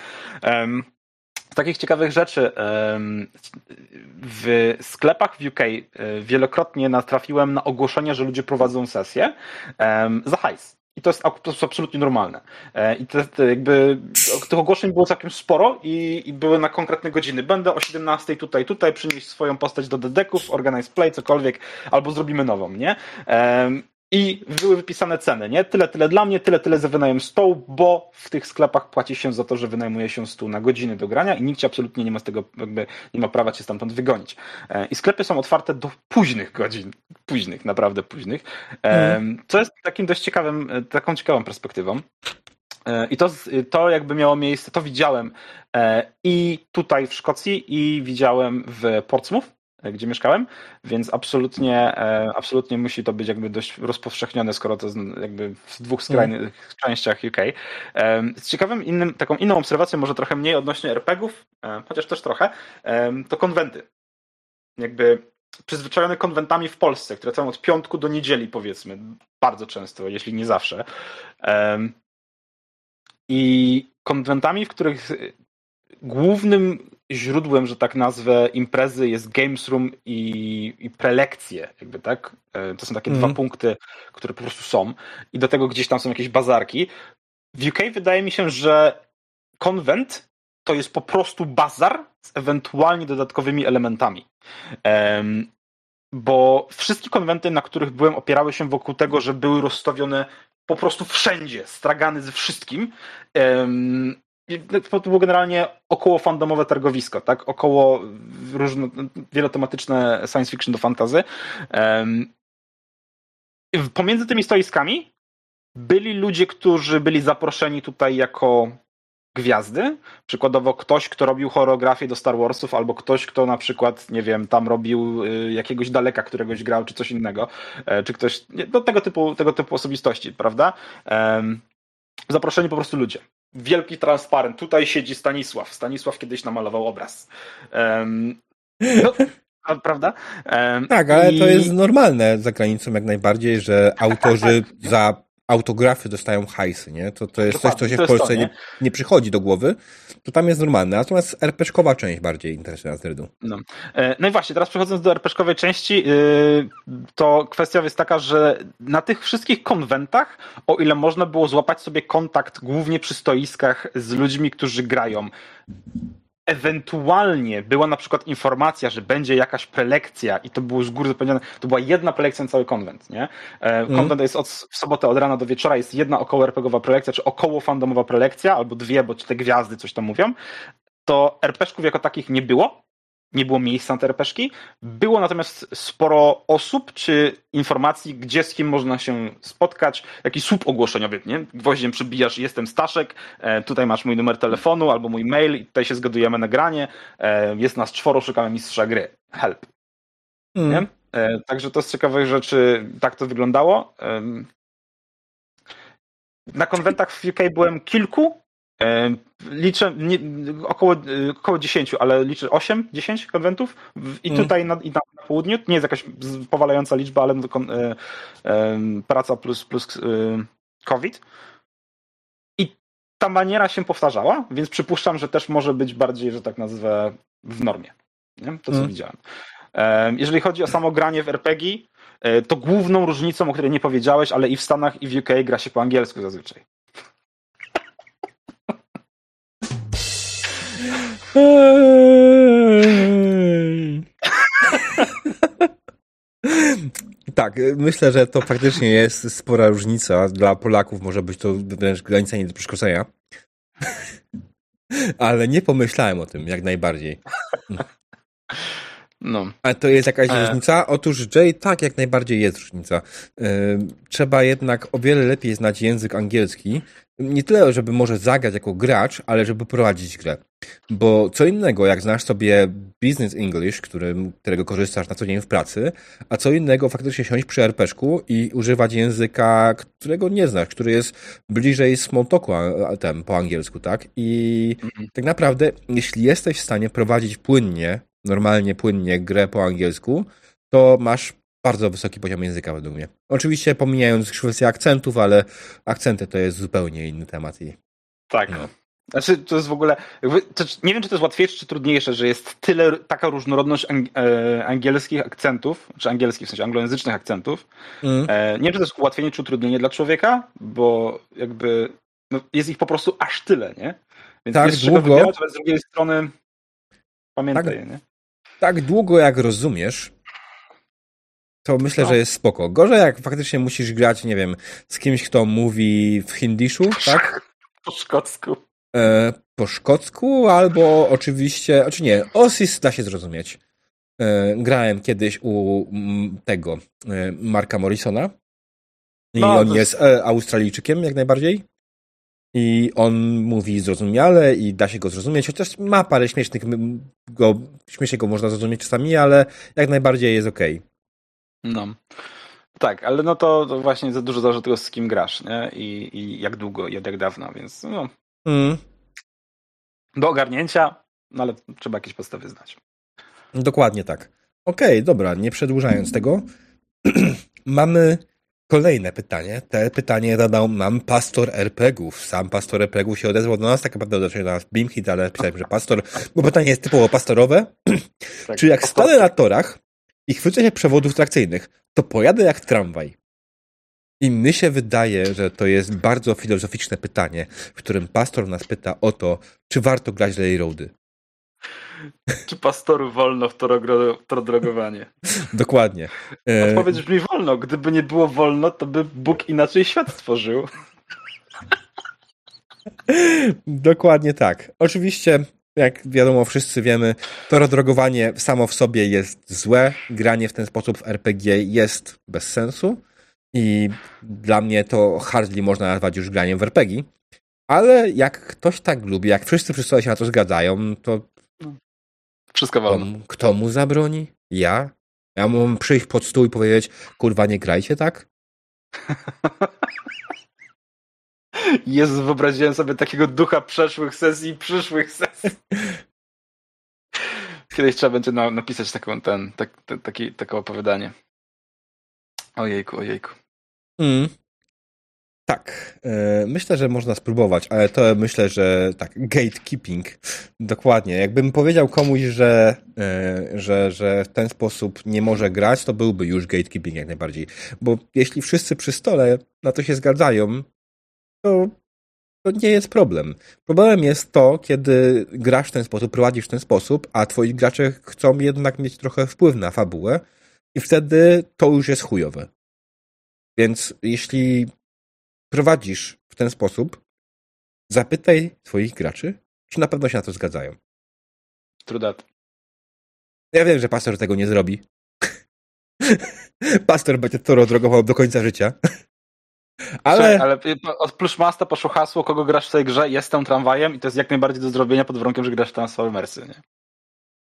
E, takich ciekawych rzeczy. W sklepach w UK e, wielokrotnie natrafiłem na ogłoszenie, że ludzie prowadzą sesję za hajs. I to jest, to jest absolutnie normalne. E, I te, te jakby tych ogłoszeń było całkiem sporo i, i, były na konkretne godziny. Będę o 17 tutaj, tutaj, przynieść swoją postać do dedeków, organize play, cokolwiek, albo zrobimy nową, nie? I były wypisane ceny, nie? Tyle, tyle dla mnie, tyle, tyle za wynajem stołu, bo w tych sklepach płaci się za to, że wynajmuje się stół na godziny do grania i nikt ci absolutnie nie ma z tego, jakby nie ma prawa cię stamtąd wygonić. E, I sklepy są otwarte do późnych godzin, późnych, naprawdę późnych, mm. co jest takim dość ciekawym, e, taką ciekawą perspektywą. I to, to jakby miało miejsce, to widziałem i tutaj w Szkocji, i widziałem w Portsmouth, gdzie mieszkałem, więc absolutnie, e, absolutnie musi to być jakby dość rozpowszechnione, skoro to jakby w dwóch skrajnych mm. częściach UK. Z ciekawym innym, taką inną obserwacją, może trochę mniej odnośnie RPGów, e, chociaż też trochę, to konwenty. Jakby przyzwyczajone konwentami w Polsce, które trwają od piątku do niedzieli, powiedzmy, bardzo często, jeśli nie zawsze. I konwentami, w których głównym źródłem, że tak nazwę, imprezy jest Games Room i, i prelekcje, jakby tak. E, to są takie mm. dwa punkty, które po prostu są. I do tego gdzieś tam są jakieś bazarki. W UK wydaje mi się, że konwent to jest po prostu bazar z ewentualnie dodatkowymi elementami. Um, bo wszystkie konwenty, na których byłem, opierały się wokół tego, że były rozstawione po prostu wszędzie, stragany ze wszystkim. Um, to było generalnie około fandomowe targowisko, tak? Około różne, wielotematyczne science fiction do fantazy. Pomiędzy tymi stoiskami byli ludzie, którzy byli zaproszeni tutaj jako gwiazdy. Przykładowo ktoś, kto robił choreografię do Star Warsów, albo ktoś, kto na przykład, nie wiem, tam robił y, jakiegoś daleka, któregoś grał, czy coś innego, e, czy ktoś, no tego typu, tego typu osobistości, prawda? Zaproszeni po prostu ludzie wielki transparent. Tutaj siedzi Stanisław. Stanisław kiedyś namalował obraz. Um, no, prawda? Um, tak, ale i... to jest normalne za granicą jak najbardziej, że autorzy za autografy dostają hajsy, nie? To, to jest coś, co się w Polsce to, nie? Nie, nie, przychodzi do głowy, to tam jest normalne. Natomiast RPszkowa część bardziej interesuje nas Dredu. No. E, no i właśnie, teraz przechodząc do RPszkowej części, yy, to kwestia jest taka, że na tych wszystkich konwentach, o ile można było złapać sobie kontakt głównie przy stoiskach z ludźmi, którzy grają, ewentualnie była na przykład informacja, że będzie jakaś prelekcja i to było z góry zapewnione, to była jedna prelekcja na cały konwent, nie? E, mhm. Konwent jest od, w sobotę od rana do wieczora, jest jedna około RPGowa prelekcja, czy około fandomowa prelekcja, albo dwie, bo te gwiazdy coś tam mówią, to RPszków jako takich nie było, nie było miejsca na te RPszki. Było natomiast sporo osób czy informacji, gdzie z kim można się spotkać. Jakiś słup ogłoszeniowy, nie? Gwoździem przybijasz, jestem Staszek, e, tutaj masz mój numer telefonu albo mój mail i tutaj się zgadujemy na granie. E, jest nas czworo, szukamy mistrza gry. Help. Mm. Nie? E, także to z ciekawych rzeczy tak to wyglądało. Na konwentach w UK byłem kilku, Liczę nie, około, około 10, ale liczę 8, 10 konwentów i mm. tutaj na, i na, południu. Nie jest jakaś powalająca liczba, ale e, e, praca plus, plus e, COVID. I ta maniera się powtarzała, więc przypuszczam, że też może być bardziej, że tak nazwę, w normie. Nie? To, co mm. widziałem. E, jeżeli chodzi o samo granie w RPG, e, to główną różnicą, o której nie powiedziałeś, ale i w Stanach, i w UK gra się po angielsku zazwyczaj. Tak, myślę, że to faktycznie jest spora różnica. Dla Polaków może być to wręcz granica nie do przekroczenia. Ale nie pomyślałem o tym, jak najbardziej. No. A to jest jakaś e... różnica? Otóż Jay, tak, jak najbardziej jest różnica. Yy, trzeba jednak o wiele lepiej znać język angielski. Nie tyle, żeby może zagrać jako gracz, ale żeby prowadzić grę. Bo co innego, jak znasz sobie business English, którym, którego korzystasz na co dzień w pracy, a co innego faktycznie siąść przy RPszku i używać języka, którego nie znasz, który jest bliżej small talku tem, po angielsku, tak? I mhm. tak naprawdę, jeśli jesteś w stanie prowadzić płynnie normalnie, płynnie grę po angielsku, to masz bardzo wysoki poziom języka według mnie. Oczywiście pomijając kwestię akcentów, ale akcenty to jest zupełnie inny temat. I, tak. No. Znaczy, to jest w ogóle. To, nie wiem, czy to jest łatwiejsze, czy trudniejsze, że jest tyle, taka różnorodność e, angielskich akcentów, czy angielskich, w sensie anglojęzycznych akcentów. Mm. E, nie wiem, czy to jest ułatwienie, czy utrudnienie dla człowieka, bo jakby no, jest ich po prostu aż tyle, nie? Więc tak, jest długo. Wybierać, ale z drugiej strony pamiętaj, tak, nie? Tak długo jak rozumiesz, to myślę, no. że jest spoko. Gorzej jak faktycznie musisz grać, nie wiem, z kimś, kto mówi w hindiszu, tak? Po szkocku. E, po szkocku, albo oczywiście, znaczy nie, Osis da się zrozumieć. E, grałem kiedyś u tego e, Marka Morrisona i no, on jest e, Australijczykiem jak najbardziej. I on mówi zrozumiale i da się go zrozumieć, chociaż ma parę śmiesznych, go, śmiesznie go można zrozumieć czasami, ale jak najbardziej jest okej. Okay. No. Tak, ale no to, to, właśnie za dużo zależy od tego, z kim grasz, nie? I, i jak długo, i jak dawno, więc no. Mm. Do ogarnięcia, no ale trzeba jakieś podstawy znać. Dokładnie tak. Okej, okay, dobra, nie przedłużając tego, mamy Kolejne pytanie. Te pytanie zadał nam pastor RPGów. Sam pastor RPGów się odezwał do nas, tak naprawdę odezwał do nas Bimhit, ale pisałem, że pastor, bo pytanie jest typowo pastorowe. Tak, Czy jak stanę na torach i chwycę się przewodów trakcyjnych, to pojadę jak tramwaj? I mi się wydaje, że to jest bardzo filozoficzne pytanie, w którym pastor nas pyta o to, czy warto grać Railroady. Czy pastoru wolno w to drogowanie? Dokładnie. E, Odpowiedź brzmi wolno. Gdyby nie było wolno, to by Bóg inaczej świat stworzył. Dokładnie tak. Oczywiście, jak wiadomo, wszyscy wiemy, to drogowanie samo w sobie jest złe. Granie w ten sposób w RPG jest bez sensu. I dla mnie to hardly można nazwać już graniem w RPG. Ale jak ktoś tak lubi, jak wszyscy przy się na to zgadzają, to wszystko wolno. Kto, kto mu zabroni? Ja? Ja mam przyjść pod stół i powiedzieć, kurwa, nie grajcie tak? Jezus, wyobraziłem sobie takiego ducha przeszłych sesji i przyszłych sesji. Kiedyś trzeba będzie napisać taką, ten, tak, taki, takie opowiadanie. Ojejku, ojejku. Mm. Tak, e, myślę, że można spróbować, ale to myślę, że tak, gatekeeping, dokładnie. Jakbym powiedział komuś, że, e, że, że w ten sposób nie może grać, to byłby już gatekeeping jak najbardziej. Bo jeśli wszyscy przy stole na to się zgadzają, to, to nie jest problem. Problemem jest to, kiedy grasz w ten sposób, prowadzisz w ten sposób, a twoi gracze chcą jednak mieć trochę wpływ na fabułę i wtedy to już jest chujowe. Więc jeśli prowadzisz w ten sposób, zapytaj swoich graczy, czy na pewno się na to zgadzają. True that. Ja wiem, że pastor tego nie zrobi. pastor będzie to rodrogował do końca życia. Ale... ale od Plushmasta poszło hasło, kogo grasz w tej grze, jestem tramwajem i to jest jak najbardziej do zrobienia pod warunkiem, że grasz w Transformersy, nie?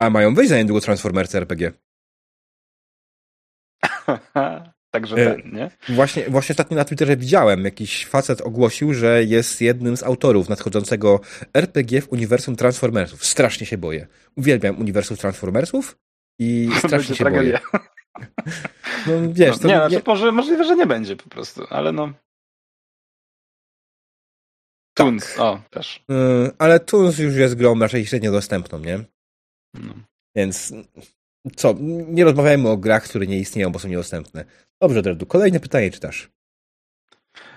A mają wyjść za niedługo Transformersy RPG. Także e, ten, nie? Właśnie, właśnie ostatnio na Twitterze widziałem, jakiś facet ogłosił, że jest jednym z autorów nadchodzącego RPG w uniwersum Transformersów. Strasznie się boję. Uwielbiam uniwersum Transformersów i strasznie się tragedia. boję. No wiesz, no, nie, nie... Znaczy, może, możliwe, że nie będzie po prostu, ale no. Tunes, tak. o, też. Yy, ale Tunes już jest grą raczej średnio dostępną, nie? No. Więc co, nie rozmawiajmy o grach, które nie istnieją, bo są niedostępne. Dobrze, Dredu, kolejne pytanie czytasz.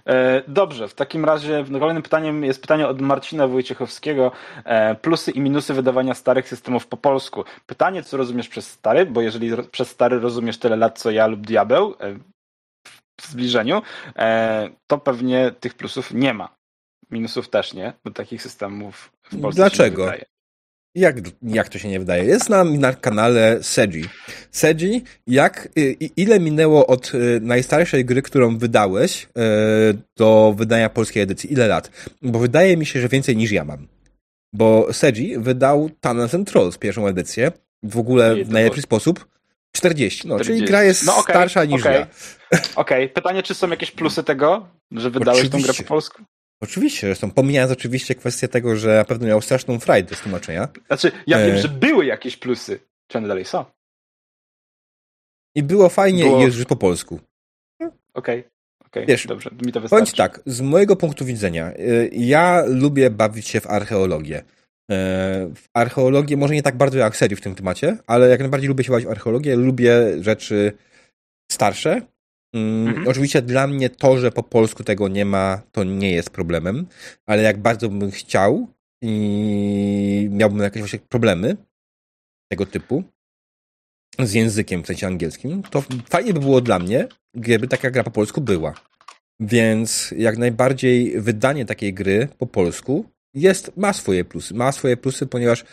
E, dobrze, w takim razie kolejnym pytaniem jest pytanie od Marcina Wojciechowskiego. E, plusy i minusy wydawania starych systemów po polsku. Pytanie, co rozumiesz przez stary, bo jeżeli przez stary rozumiesz tyle lat, co ja lub diabeł e, w zbliżeniu, to pewnie tych plusów nie ma. Minusów też nie, bo takich systemów w Polsce Dlaczego? się nie wydaje. Jak, jak to się nie wydaje? Jest nam na kanale Seji. Seji, jak, ile minęło od y, najstarszej gry, którą wydałeś, y, do wydania polskiej edycji? Ile lat? Bo wydaje mi się, że więcej niż ja mam. Bo Seji wydał Tunnels and Trolls, pierwszą edycję, w ogóle w najlepszy było... sposób. 40. No, 40. czyli gra jest no, okay, starsza niż okay. ja. Okej, okay. pytanie, czy są jakieś plusy tego, że wydałeś Oczywiście. tą grę po polsku? Oczywiście, zresztą pomijając oczywiście kwestię tego, że na pewno miał straszną frajdę z tłumaczenia. Znaczy, ja e... wiem, że były jakieś plusy. Czy one dalej są? I było fajnie było... i jest już po polsku. Okej. Okay. Okay, Wiesz, dobrze, mi to wystarczy. Bądź tak, z mojego punktu widzenia, e, ja lubię bawić się w archeologię. E, w archeologię, może nie tak bardzo jak serii w tym temacie, ale jak najbardziej lubię się bawić w archeologię, lubię rzeczy starsze, mhm. Oczywiście dla mnie to, że po polsku tego nie ma, to nie jest problemem, ale jak bardzo bym chciał i miałbym jakieś właśnie problemy tego typu z językiem w sensie angielskim, to fajnie by było dla mnie, gdyby taka gra po polsku była. Więc jak najbardziej wydanie takiej gry po polsku jest, ma swoje plusy. Ma swoje plusy, ponieważ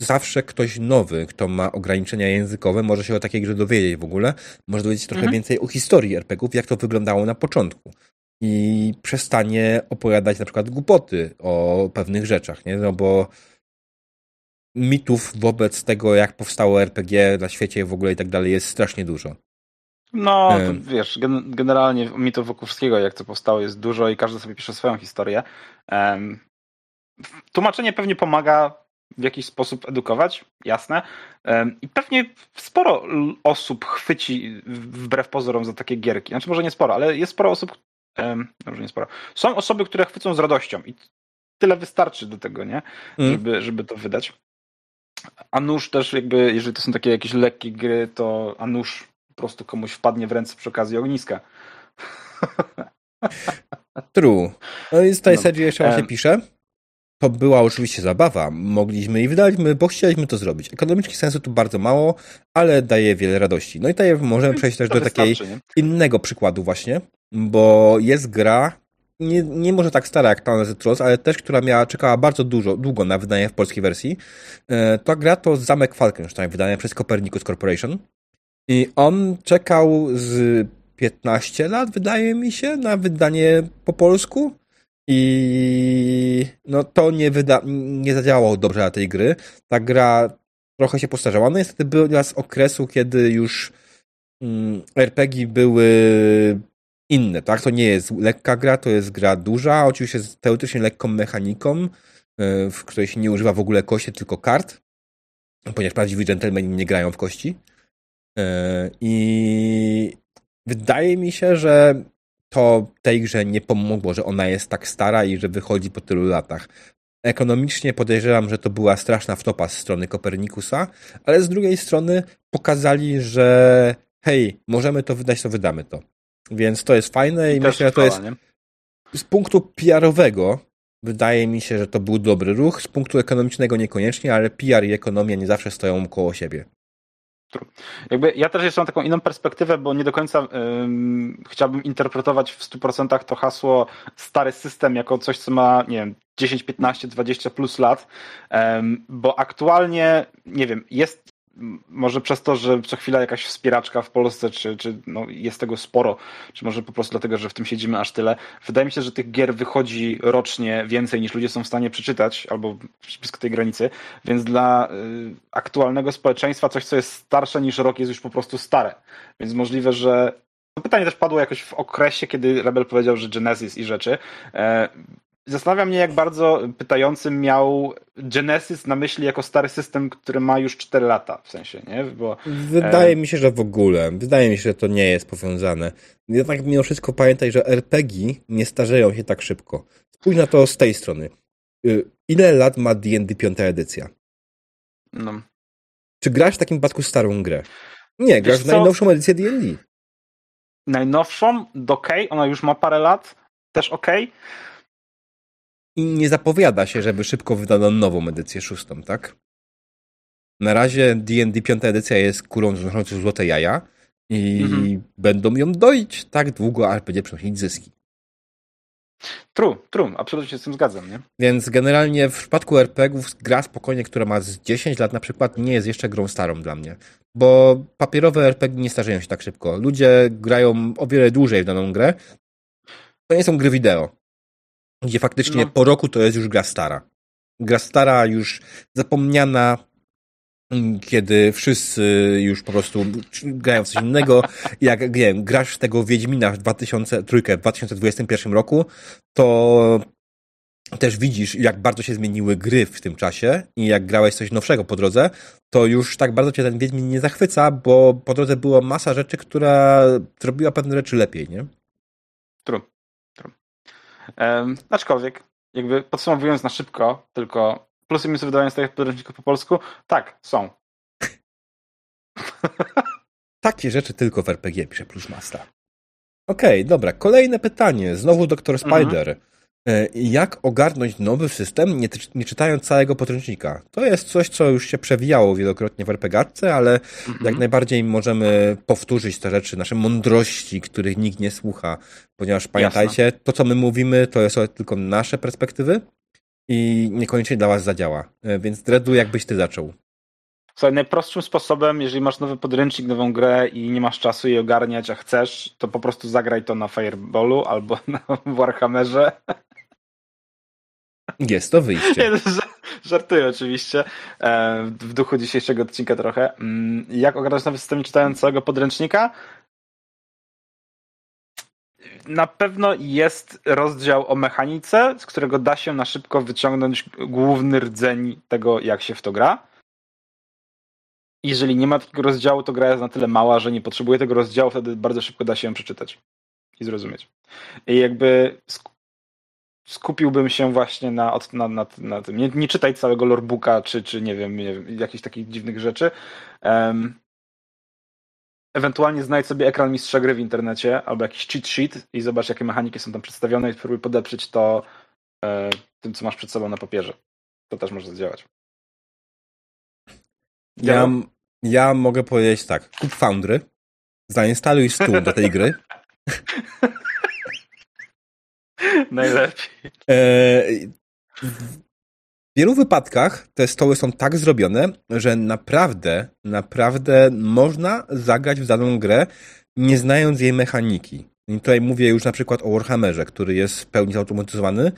zawsze ktoś nowy, kto ma ograniczenia językowe, może się o takiej grze dowiedzieć w ogóle, może dowiedzieć się trochę mhm. więcej o historii RPGów, jak to wyglądało na początku. I przestanie opowiadać na przykład głupoty o pewnych rzeczach, nie? No bo mitów wobec tego, jak powstało RPG na świecie w ogóle i tak dalej jest strasznie dużo. No, wiesz, gen generalnie mitów wokół wszystkiego, jak to powstało, jest dużo i każdy sobie pisze swoją historię. Um, tłumaczenie pewnie pomaga w jakiś sposób edukować, jasne. I pewnie sporo osób chwyci wbrew pozorom za takie gierki. Znaczy może nie sporo, ale jest sporo osób, może nie sporo. Są osoby, które chwycą z radością i tyle wystarczy do tego, nie? Mm. Żeby, żeby to wydać. A nóż też jakby, jeżeli to są takie jakieś lekkie gry, to a nóż po prostu komuś wpadnie w ręce przy okazji ogniska. True. No i z tej no. serii jeszcze właśnie pisze, to była oczywiście zabawa. Mogliśmy i wydaliśmy, bo chcieliśmy to zrobić. Ekonomicznie sensu tu bardzo mało, ale daje wiele radości. No i tutaj możemy przejść też do takiego innego przykładu właśnie, bo jest gra, nie, nie może tak stara jak Town Trolls, ale też, która miała, czekała bardzo dużo, długo na wydanie w polskiej wersji. E, ta gra to Zamek Falkenstein, wydane przez Copernicus Corporation. I on czekał z 15 lat, wydaje mi się, na wydanie po polsku. I no to nie, wyda, nie zadziałało dobrze na tej gry. Ta gra trochę się postarzała. No niestety była z okresu, kiedy już mm, RPG były inne, tak? To nie jest lekka gra, to jest gra duża, oczywiście z teoretycznie lekką mechaniką, e, w której się nie używa w ogóle kości, tylko kart, ponieważ prawdziwi dżentelmeni nie grają w kości. E, I wydaje mi się, że to tej grze nie pomogło, że ona jest tak stara i że wychodzi po tylu latach. Ekonomicznie podejrzewam, że to była straszna wtopa z strony Kopernikusa, ale z drugiej strony pokazali, że hej, możemy to wydać, to wydamy to. Więc to jest fajne i, I myślę, że to jest nie? z punktu PR-owego wydaje mi się, że to był dobry ruch. Z punktu ekonomicznego niekoniecznie, ale PR i ekonomia nie zawsze stoją koło siebie. Jakby ja też jeszcze mam taką inną perspektywę, bo nie do końca um, chciałbym interpretować w 100% to hasło stary system jako coś, co ma, nie wiem, 10, 15, 20 plus lat, um, bo aktualnie, nie wiem, jest może przez to, że co chwila jakaś wspieraczka w Polsce, czy, czy no jest tego sporo, czy może po prostu dlatego, że w tym siedzimy aż tyle. Wydaje mi się, że tych gier wychodzi rocznie więcej niż ludzie są w stanie przeczytać, albo blisko tej granicy, więc dla y, aktualnego społeczeństwa coś, co jest starsze niż rok, jest już po prostu stare. Więc możliwe, że pytanie też padło jakoś w okresie, kiedy Rebel powiedział, że Genesis i rzeczy. Zastanawia mnie, jak bardzo pytający miał Genesis na myśli jako stary system, który ma już 4 lata, w sensie, nie? Bo, Wydaje e... mi się, że w ogóle. Wydaje mi się, że to nie jest powiązane. Jednak mimo wszystko pamiętaj, że RPG nie starzeją się tak szybko. Spójrz na to z tej strony. Y, ile lat ma D&D piąta edycja? No. Czy grasz w takim wypadku starą grę? Nie, grasz Wiesz w najnowszą edycję D&D. Najnowszą? Ok, ona już ma parę lat. Też ok i nie zapowiada się, żeby szybko wydano nową edycję szóstą, tak? Na razie D&D piąta edycja jest kurą znoszącą złote jaja i mhm. będą ją doić tak długo, aż będzie przynosić zyski. True, true, absolutnie się z tym zgadzam, nie? Więc generalnie w przypadku RPGów gra spokojnie, która ma z 10 lat na przykład, nie jest jeszcze grą starą dla mnie. Bo papierowe RPG nie starzeją się tak szybko. Ludzie grają o wiele dłużej w daną grę. To nie są gry wideo gdzie faktycznie no. po roku to jest już gra stara. Gra stara, już zapomniana, mm, kiedy wszyscy już po prostu grają w coś innego. Jak nie wiem, grasz tego Wiedźmina w 2003 w 2021 roku, to też widzisz, jak bardzo się zmieniły gry w tym czasie i jak grałeś coś nowszego po drodze, to już tak bardzo cię ten Wiedźmin nie zachwyca, bo po drodze była masa rzeczy, która zrobiła pewne rzeczy lepiej, nie? Um, aczkolwiek, jakby podsumowując na szybko, tylko plusy i minusy wydawania tych podręczników po polsku, tak, są. Takie rzeczy tylko w RPG pisze Plusmasta. Okej, okay, dobra. Kolejne pytanie. Znowu. Mhm. Spider. Mhm. E, jak ogarnąć nowy system, nie, nie, czytając całego podręcznika. To jest coś, co już się przewijało wielokrotnie w RPGatce, ale mhm. jak najbardziej możemy powtórzyć te rzeczy, nasze mądrości, których nikt nie słucha, ponieważ pamiętajcie, Jasne. to co my mówimy, to jest tylko nasze perspektywy i niekoniecznie dla was zadziała. E, więc Dredu, jakbyś ty zaczął? Słuchaj, najprostszym sposobem, jeżeli masz nowy podręcznik, nową grę i nie masz czasu jej ogarniać, a chcesz, to po prostu zagraj to na Fireballu albo na Warhammerze jest to wyjście. Żartuję oczywiście. E, w duchu dzisiejszego odcinka trochę. Mm, jak ogarnąć nowy system czytając całego podręcznika? Na pewno jest rozdział o mechanice, z którego da się na szybko wyciągnąć główny rdzeń tego, jak się w to gra. Jeżeli nie ma takiego rozdziału, to gra jest na tyle mała, że nie potrzebuje tego rozdziału, wtedy bardzo szybko da się ją przeczytać i zrozumieć. I jakby skupiłbym się właśnie na, na, na, na tym. Nie, nie, czytaj całego lorebooka, czy, czy nie wiem, nie wiem jakichś takich dziwnych rzeczy. Um, ewentualnie znajdź sobie ekran mistrza gry w internecie albo jakiś cheat sheet i zobacz, jakie mechaniki są tam przedstawione i spróbuj podeprzeć to e, tym, co masz przed sobą na papierze. To też może zadziałać. Ja, ja mogę powiedzieć tak. Kup Foundry, zainstaluj stół do tej gry Najlepiej. E, w wielu wypadkach te stoły są tak zrobione, że naprawdę, naprawdę można zagrać w daną grę, nie znając jej mechaniki. I tutaj mówię już na przykład o Warhammerze, który jest w pełni zautomatyzowany.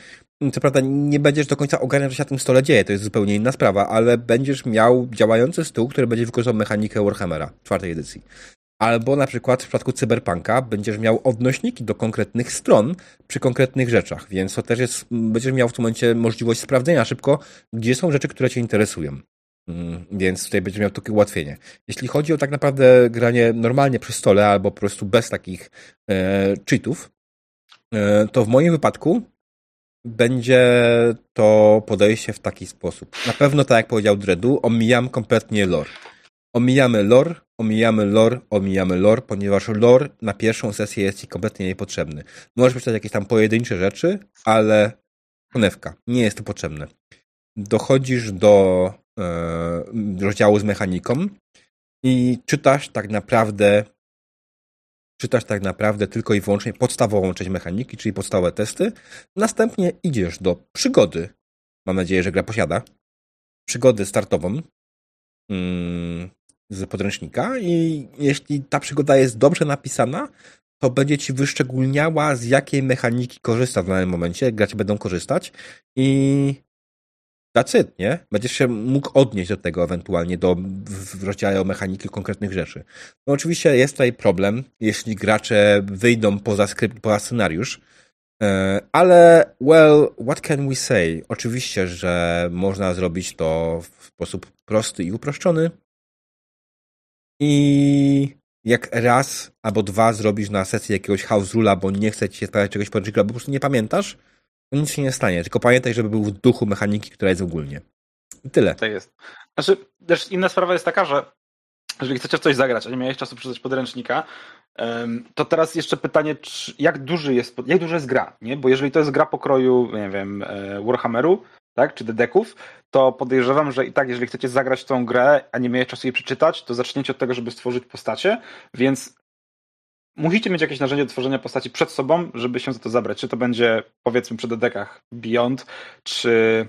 Co prawda nie będziesz do końca ogarniał, co się na tym stole dzieje, to jest zupełnie inna sprawa, ale będziesz miał działający stół, który będzie wykorzystał mechanikę Warhammera czwartej edycji. Albo na przykład w przypadku cyberpunka będziesz miał odnośniki do konkretnych stron przy konkretnych rzeczach, więc to też jest, będziesz miał w tym momencie możliwość sprawdzenia szybko, gdzie są rzeczy, które cię interesują. Mm, więc tutaj będziesz miał takie ułatwienie. Jeśli chodzi o tak naprawdę granie normalnie przy stole albo po prostu bez takich e, cheatów, e, to w moim wypadku będzie to podejście w taki sposób. Na pewno, tak jak powiedział Dredu, omijam kompletnie lore. Omijamy lore, omijamy lore, omijamy lore, ponieważ lore na pierwszą sesję jest ci kompletnie niepotrzebny. Możesz przeczytać jakieś tam pojedyncze rzeczy, ale konewka, nie jest to potrzebne. Dochodzisz do e, rozdziału z mechaniką i czytasz tak naprawdę czytasz tak naprawdę tylko i wyłącznie podstawową część mechaniki, czyli podstawowe testy. Następnie idziesz do przygody. Mam nadzieję, że gra posiada. Przygody startową mm, z podręcznika i jeśli ta przygoda jest dobrze napisana, to będzie ci wyszczególniała, z jakiej mechaniki korzysta w danym momencie, gracze będą korzystać i That's it, nie? Będziesz się mógł odnieść do tego ewentualnie, do w rozdziale o mechaniki konkretnych rzeczy. No oczywiście jest tutaj problem, jeśli gracze wyjdą poza skrypt, poza scenariusz, e, ale, well, what can we say? Oczywiście, że można zrobić to w sposób prosty i uproszczony. I jak raz albo dwa zrobisz na sesji jakiegoś house rula, bo nie chce ci się sprawdzać czegoś podręcznika, albo po prostu nie pamiętasz, to nic się nie stanie. Tylko pamiętaj, żeby był w duchu mechaniki, która jest ogólnie. I tyle. Tak jest. Znaczy, też inna sprawa jest taka, że jeżeli chcecie w coś zagrać, a nie miałeś czasu przeczytać podręcznika, to teraz jeszcze pytanie, jak duży jest, jak duża jest gra, nie? Bo jeżeli to jest gra pokroju, nie wiem, e, Warhammeru, tak, czy Dedeków, to podejrzewam, że i tak, jeżeli chcecie zagrać tą grę, a nie miałeś czasu jej przeczytać, to zaczniecie od tego, żeby stworzyć postacie, więc musicie mieć jakieś narzędzie do tworzenia postaci przed sobą, żeby się za to zabrać. Czy to będzie, powiedzmy, przy dedekach Beyond, czy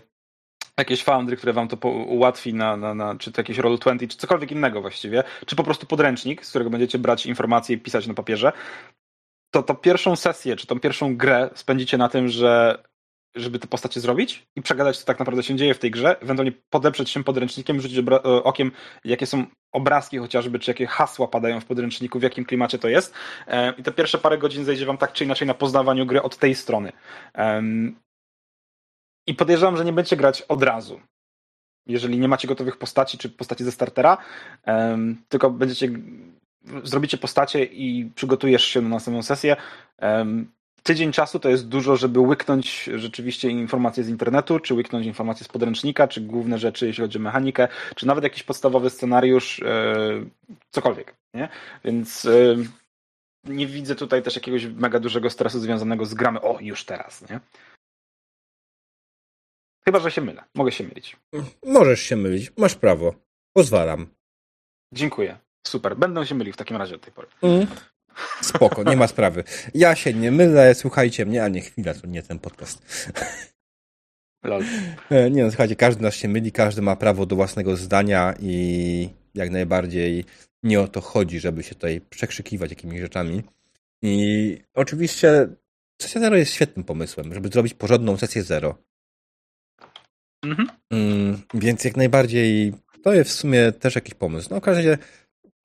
jakieś foundry, które wam to ułatwi, na, na, na, czy to jakieś Roll20, czy cokolwiek innego właściwie, czy po prostu podręcznik, z którego będziecie brać informacje i pisać na papierze, to to pierwszą sesję, czy tą pierwszą grę spędzicie na tym, że żeby te postacie zrobić i przegadać, co tak naprawdę się dzieje w tej grze, ewentualnie podeprzeć się podręcznikiem, rzucić e, okiem, jakie są obrazki chociażby, czy jakie hasła padają w podręczniku, w jakim klimacie to jest. E, I te pierwsze parę godzin zejdzie wam tak czy inaczej na poznawaniu gry od tej strony. I podejrzewam, że nie będziecie grać od razu. Jeżeli nie macie gotowych postaci, czy postaci ze startera, tylko będziecie zrobicie postacie i przygotujesz się na następną sesję tydzień czasu to jest dużo, żeby łyknąć rzeczywiście informacje z internetu, czy łyknąć informacje z podręcznika, czy główne rzeczy, jeśli chodzi o mechanikę, czy nawet jakiś podstawowy scenariusz, e, cokolwiek. Nie? Więc e, nie widzę tutaj też jakiegoś mega dużego stresu związanego z gramy, o, już teraz, nie? Chyba, że się mylę. Mogę się mylić. Możesz się mylić. Masz prawo. Pozwalam. Dziękuję. Super. Będę się mylił w takim razie od tej pory. Mm. Spoko, nie ma sprawy. Ja się nie mylę, słuchajcie mnie, a nie chwila, to nie ten podcast. Lol. E, nie no, słuchajcie, każdy nas się myli, każdy ma prawo do własnego zdania i jak najbardziej nie o to chodzi, żeby się tutaj przekrzykiwać jakimiś rzeczami. I oczywiście sesja zero jest świetnym pomysłem, żeby zrobić porządną sesję zero. Mhm. Mm, więc jak najbardziej to jest w sumie też jakiś pomysł. No w każdym razie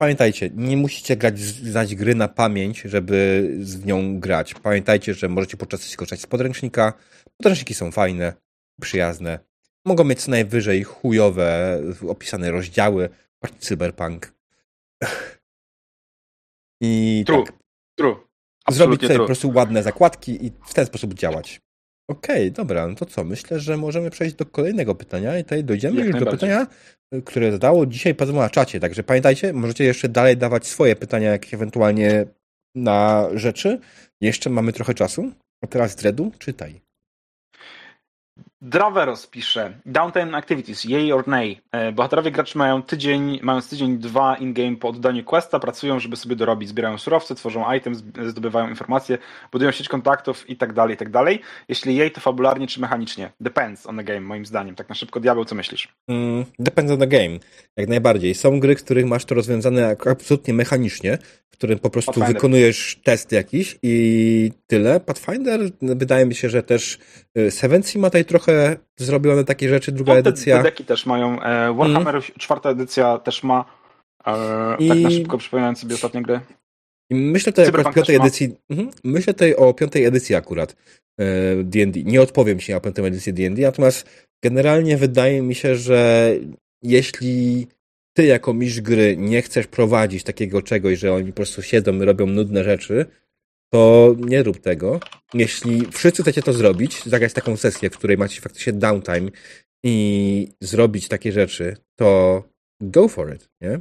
Pamiętajcie, nie musicie grać, znać gry na pamięć, żeby z nią grać. Pamiętajcie, że możecie podczas skorzystać z podręcznika. Podręczniki są fajne, przyjazne. Mogą mieć co najwyżej chujowe opisane rozdziały. Cyberpunk. I true, tak. true. Zrobić sobie true. po prostu ładne zakładki i w ten sposób działać. Okej, dobra, no to co? Myślę, że możemy przejść do kolejnego pytania i tutaj dojdziemy Jak już do pytania, które zadało dzisiaj padło na czacie. Także pamiętajcie, możecie jeszcze dalej dawać swoje pytania, jakieś ewentualnie na rzeczy. Jeszcze mamy trochę czasu. A teraz Dredu, czytaj. Draveros pisze Downtime Activities, yay or nay. E, bohaterowie gracze mają tydzień, mają tydzień dwa in-game po oddaniu questa, pracują, żeby sobie dorobić, zbierają surowce, tworzą items, zdobywają informacje, budują sieć kontaktów i tak dalej, i tak dalej. Jeśli jej, to fabularnie czy mechanicznie? Depends on the game, moim zdaniem. Tak na szybko, Diabeł, co myślisz? Mm, depends on the game, jak najbardziej. Są gry, w których masz to rozwiązane absolutnie mechanicznie, w którym po prostu Pathfinder. wykonujesz test jakiś i tyle. Pathfinder, wydaje mi się, że też y, Sevency ma tutaj trochę trochę zrobione takie rzeczy, druga no, edycja. Te deki też mają. E, Warhammer mm. czwarta edycja też ma. E, I... Tak na szybko przypominając sobie ostatnie gry. I myślę tutaj o piątej edycji. Mhm, myślę tutaj o piątej edycji akurat D&D. E, Nie odpowiem ci o piątej edycji D&D, natomiast generalnie wydaje mi się, że jeśli ty jako mistrz gry nie chcesz prowadzić takiego czegoś, że oni po prostu siedzą i robią nudne rzeczy, to nie rób tego. Jeśli wszyscy chcecie to zrobić, zagrać taką sesję, w której macie faktycznie downtime i zrobić takie rzeczy, to go for it, nie?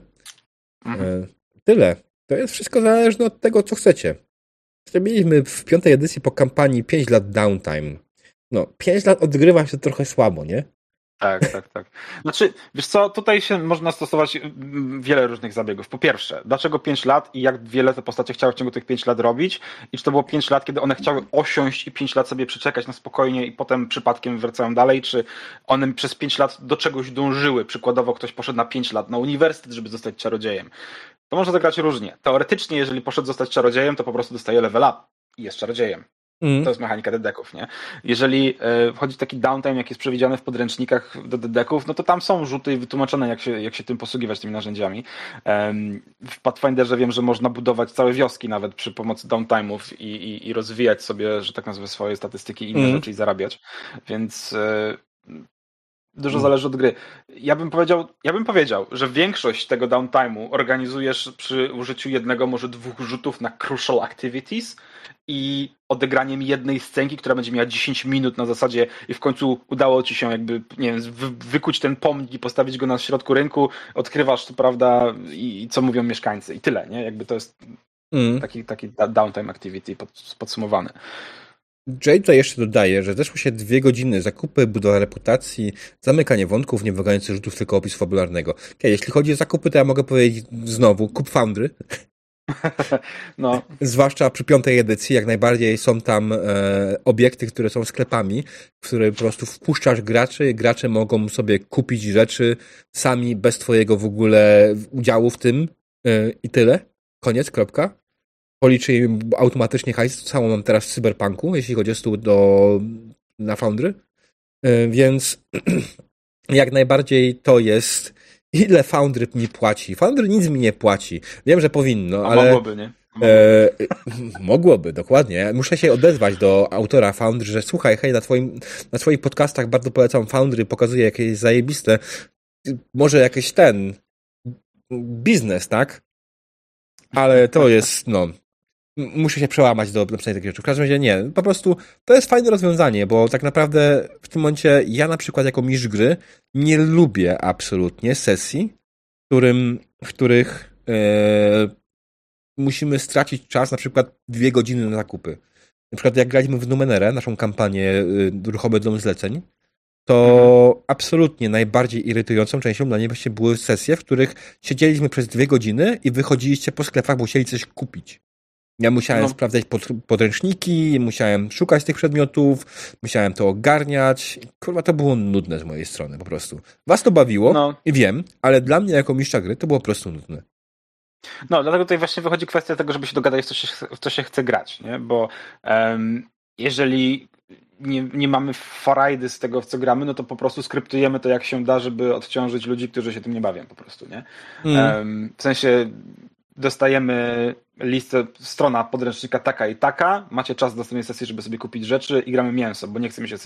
Mhm. E, tyle. To jest wszystko zależne od tego, co chcecie. Mieliśmy w piątej edycji po kampanii 5 lat downtime. No, 5 lat odgrywa się trochę słabo, nie? Tak, tak, tak. Znaczy, wiesz co, tutaj się można stosować mm, wiele różnych zabiegów. Po pierwsze, dlaczego 5 lat i jak wiele te postacie chciały w ciągu tych 5 lat robić i czy to było 5 lat, kiedy one chciały osiąść i 5 lat sobie przeczekać na spokojnie i potem przypadkiem wracają dalej, czy one przez 5 lat do czegoś dążyły. Przykładowo ktoś poszedł na 5 lat na uniwersytet, żeby zostać czarodziejem. To można zagrać różnie. Teoretycznie, jeżeli poszedł zostać czarodziejem, to po prostu dostaje level up i jest czarodziejem. Mm. To jest mechanika dedeków, nie? Jeżeli e, wchodzi taki downtime, jak jest przewidziany w podręcznikach do dedeków, no to tam są rzuty i wytłumaczone, jak się, jak się tym posługiwać, tymi narzędziami. w Pathfinderze wiem, że można budować całe wioski nawet przy pomocy downtime'ów i, i, i rozwijać sobie, że tak nazwę, swoje statystyki i inne mm. rzeczy i zarabiać. Więc e, Dużo mm. zależy od gry. Ja bym powiedział, ja bym powiedział, że większość tego downtime'u organizujesz przy użyciu jednego, może dwóch rzutów na crucial activities i odegraniem jednej scenki, która będzie miała 10 minut na zasadzie i w końcu udało ci się jakby, nie wiem, wykuć ten pomnik i postawić go na środku rynku, odkrywasz to, prawda, i, i co mówią mieszkańcy i tyle, nie? Jakby to jest mm. taki, taki downtime activity pod, podsumowany. Jay tutaj jeszcze dodaje, że zeszło się dwie godziny zakupy, budowa reputacji, zamykanie wątków, nie wymagających rzutów, tylko opis fabularnego. Okay, jeśli chodzi o zakupy, to ja mogę powiedzieć znowu, kup Foundry. No. Zwłaszcza przy piątej edycji, jak najbardziej są tam e, obiekty, które są sklepami, w które po prostu wpuszczasz graczy, gracze mogą sobie kupić rzeczy sami, bez twojego w ogóle udziału w tym e, i tyle. Koniec, kropka policzy im automatycznie hajs. To samo mam teraz w Cyberpunku, jeśli chodzi o stół do, na Foundry. E, więc jak najbardziej to jest ile Foundry mi płaci. Foundry nic mi nie płaci. Wiem, że powinno, A ale... Mogłoby, nie? E, mogłoby, dokładnie. Muszę się odezwać do autora Foundry, że słuchaj, hej, na, twoim, na twoich podcastach bardzo polecam Foundry, pokazuje jakieś zajebiste, może jakiś ten biznes, tak? Ale to jest, no, muszę się przełamać do napisania takich rzeczy. W każdym razie nie. Po prostu to jest fajne rozwiązanie, bo tak naprawdę w tym momencie ja na przykład jako mistrz gry nie lubię absolutnie sesji, w, którym, w których e, musimy stracić czas, na przykład dwie godziny na zakupy. Na przykład jak graliśmy w Numenerę, naszą kampanię y, Ruchomy Dom Zleceń, to mhm. absolutnie najbardziej irytującą częścią dla mnie właśnie były sesje, w których siedzieliśmy przez dwie godziny i wychodziliście po sklepach, bo chcieli coś kupić. Ja musiałem no. sprawdzać pod, podręczniki, musiałem szukać tych przedmiotów, musiałem to ogarniać. Kurwa, to było nudne z mojej strony po prostu. Was to bawiło no. i wiem, ale dla mnie jako mistrza gry to było po prostu nudne. No, dlatego tutaj właśnie wychodzi kwestia tego, żeby się dogadać, w co się, w co się chce grać, nie? Bo um, jeżeli nie, nie mamy farajdy z tego, w co gramy, no to po prostu skryptujemy to, jak się da, żeby odciążyć ludzi, którzy się tym nie bawią po prostu, nie? Mm. Um, w sensie dostajemy listę, strona podręcznika taka i taka, macie czas do następnej sesji, żeby sobie kupić rzeczy i gramy mięso, bo nie chcemy się,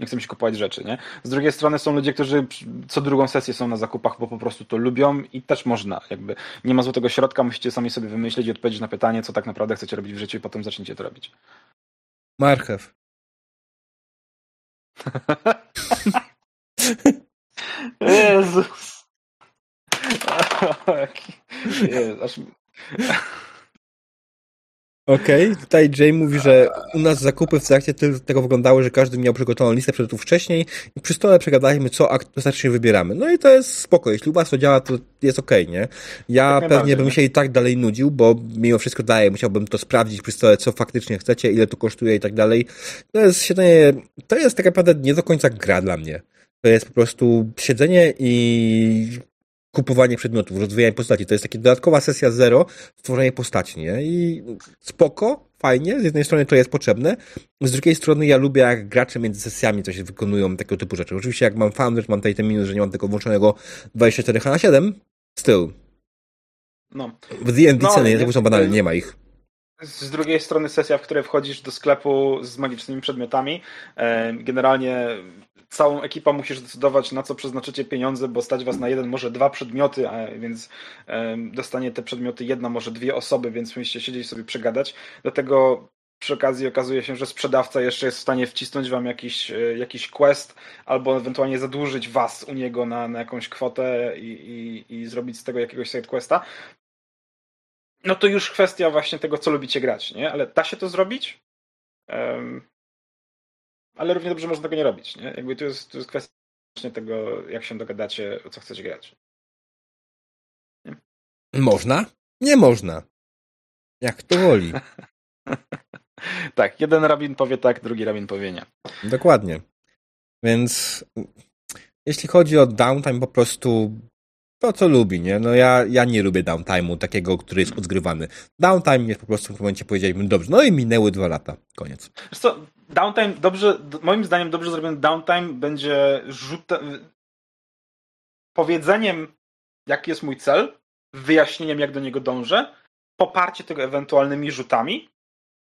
nie chcemy się kupować rzeczy, nie? Z drugiej strony są ludzie, którzy co drugą sesję są na zakupach, bo po prostu to lubią i też można, jakby nie ma złotego środka, musicie sami sobie wymyślić i odpowiedzieć na pytanie, co tak naprawdę chcecie robić w życiu i potem zaczniecie to robić. Marchew. Jezus. Jezu, aż Okej, okay. tutaj Jay mówi, że u nas zakupy w trakcie tego wyglądały, że każdy miał przygotowaną listę przedmiotów wcześniej i przy stole przegadaliśmy, co ostatecznie wybieramy. No i to jest spoko. Jeśli u was to działa, to jest okej, okay, nie? Ja tak pewnie bym się i tak dalej nudził, bo mimo wszystko daje, musiałbym to sprawdzić przy stole, co faktycznie chcecie, ile to kosztuje i tak dalej. To jest siedzenie, to jest tak naprawdę nie do końca gra dla mnie. To jest po prostu siedzenie i kupowanie przedmiotów, rozwijanie postaci. To jest taka dodatkowa sesja zero, stworzenie postaci, nie? I spoko, fajnie, z jednej strony to jest potrzebne, z drugiej strony ja lubię, jak gracze między sesjami coś wykonują, tego typu rzeczy. Oczywiście jak mam founder, mam tutaj ten minus, że nie mam tego włączonego 24 na 7, still. No. W D&D no, ceny nie, są banalne, nie ma ich. Z drugiej strony sesja, w której wchodzisz do sklepu z magicznymi przedmiotami, generalnie całą ekipą musisz decydować, na co przeznaczycie pieniądze, bo stać was na jeden, może dwa przedmioty, a więc um, dostanie te przedmioty jedna, może dwie osoby, więc musicie siedzieć sobie przegadać. Do tego przy okazji okazuje się, że sprzedawca jeszcze jest w stanie wcisnąć wam jakiś, e, jakiś quest albo ewentualnie zadłużyć was u niego na, na jakąś kwotę i, i, i zrobić z tego jakiegoś side questa. No to już kwestia właśnie tego, co lubicie grać, nie? Ale da się to zrobić? Um, ale równie dobrze można tego nie robić, nie? Jakby tu jest, tu jest kwestia właśnie tego, jak się dogadacie, o co chcecie grać. Nie? Można? Nie można. Jak to woli. tak, jeden rabin powie tak, drugi rabin powie nie. Dokładnie. Więc jeśli chodzi o downtime, po prostu to, co lubi, nie? No ja, ja nie lubię downtime'u takiego, który jest odgrywany. Downtime jest po prostu w momencie powiedzieliśmy, dobrze, no i minęły dwa lata, koniec. Wiesz co, downtime, dobrze, moim zdaniem dobrze zrobiony downtime będzie rzutem, powiedzeniem, jaki jest mój cel, wyjaśnieniem, jak do niego dążę, poparcie tego ewentualnymi rzutami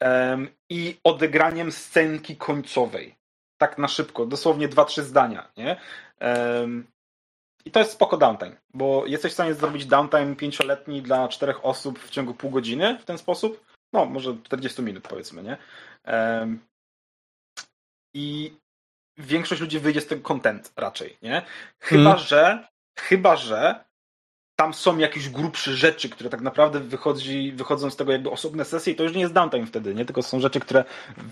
um, i odegraniem scenki końcowej. Tak na szybko, dosłownie dwa, trzy zdania, nie? Um, i to jest spoko downtime, bo jesteś w stanie zrobić downtime pięcioletni dla czterech osób w ciągu pół godziny w ten sposób. No, może 40 minut powiedzmy, nie? I większość ludzi wyjdzie z tego content raczej, nie? Chyba, hmm. że chyba, że tam są jakieś grubsze rzeczy, które tak naprawdę wychodzi, wychodzą z tego jakby osobne sesje i to już nie jest downtime wtedy, nie? Tylko są rzeczy, które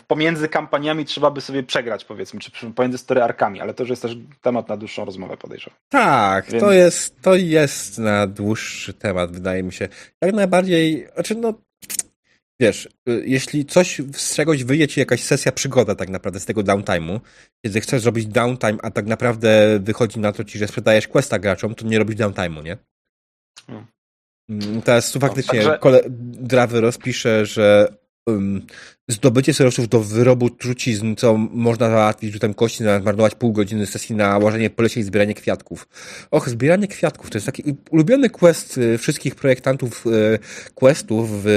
pomiędzy kampaniami trzeba by sobie przegrać, powiedzmy, czy pomiędzy story arkami, ale to już jest też temat na dłuższą rozmowę, podejrzewam. Tak, Więc... to, jest, to jest na dłuższy temat, wydaje mi się. Jak najbardziej, znaczy no, wiesz, jeśli coś z czegoś wyjdzie ci jakaś sesja przygoda tak naprawdę z tego downtime'u, kiedy chcesz zrobić downtime, a tak naprawdę wychodzi na to ci, że sprzedajesz questa graczom, to nie robisz downtime'u, nie? No. Teraz tu faktycznie no, także... kole... Drawy rozpisze, że um, zdobycie surowców do wyrobu trucizn, co można załatwić rzutem kości, zamiast marnować pół godziny sesji na łożenie polecie i zbieranie kwiatków. Och, zbieranie kwiatków to jest taki ulubiony quest y, wszystkich projektantów y, questów w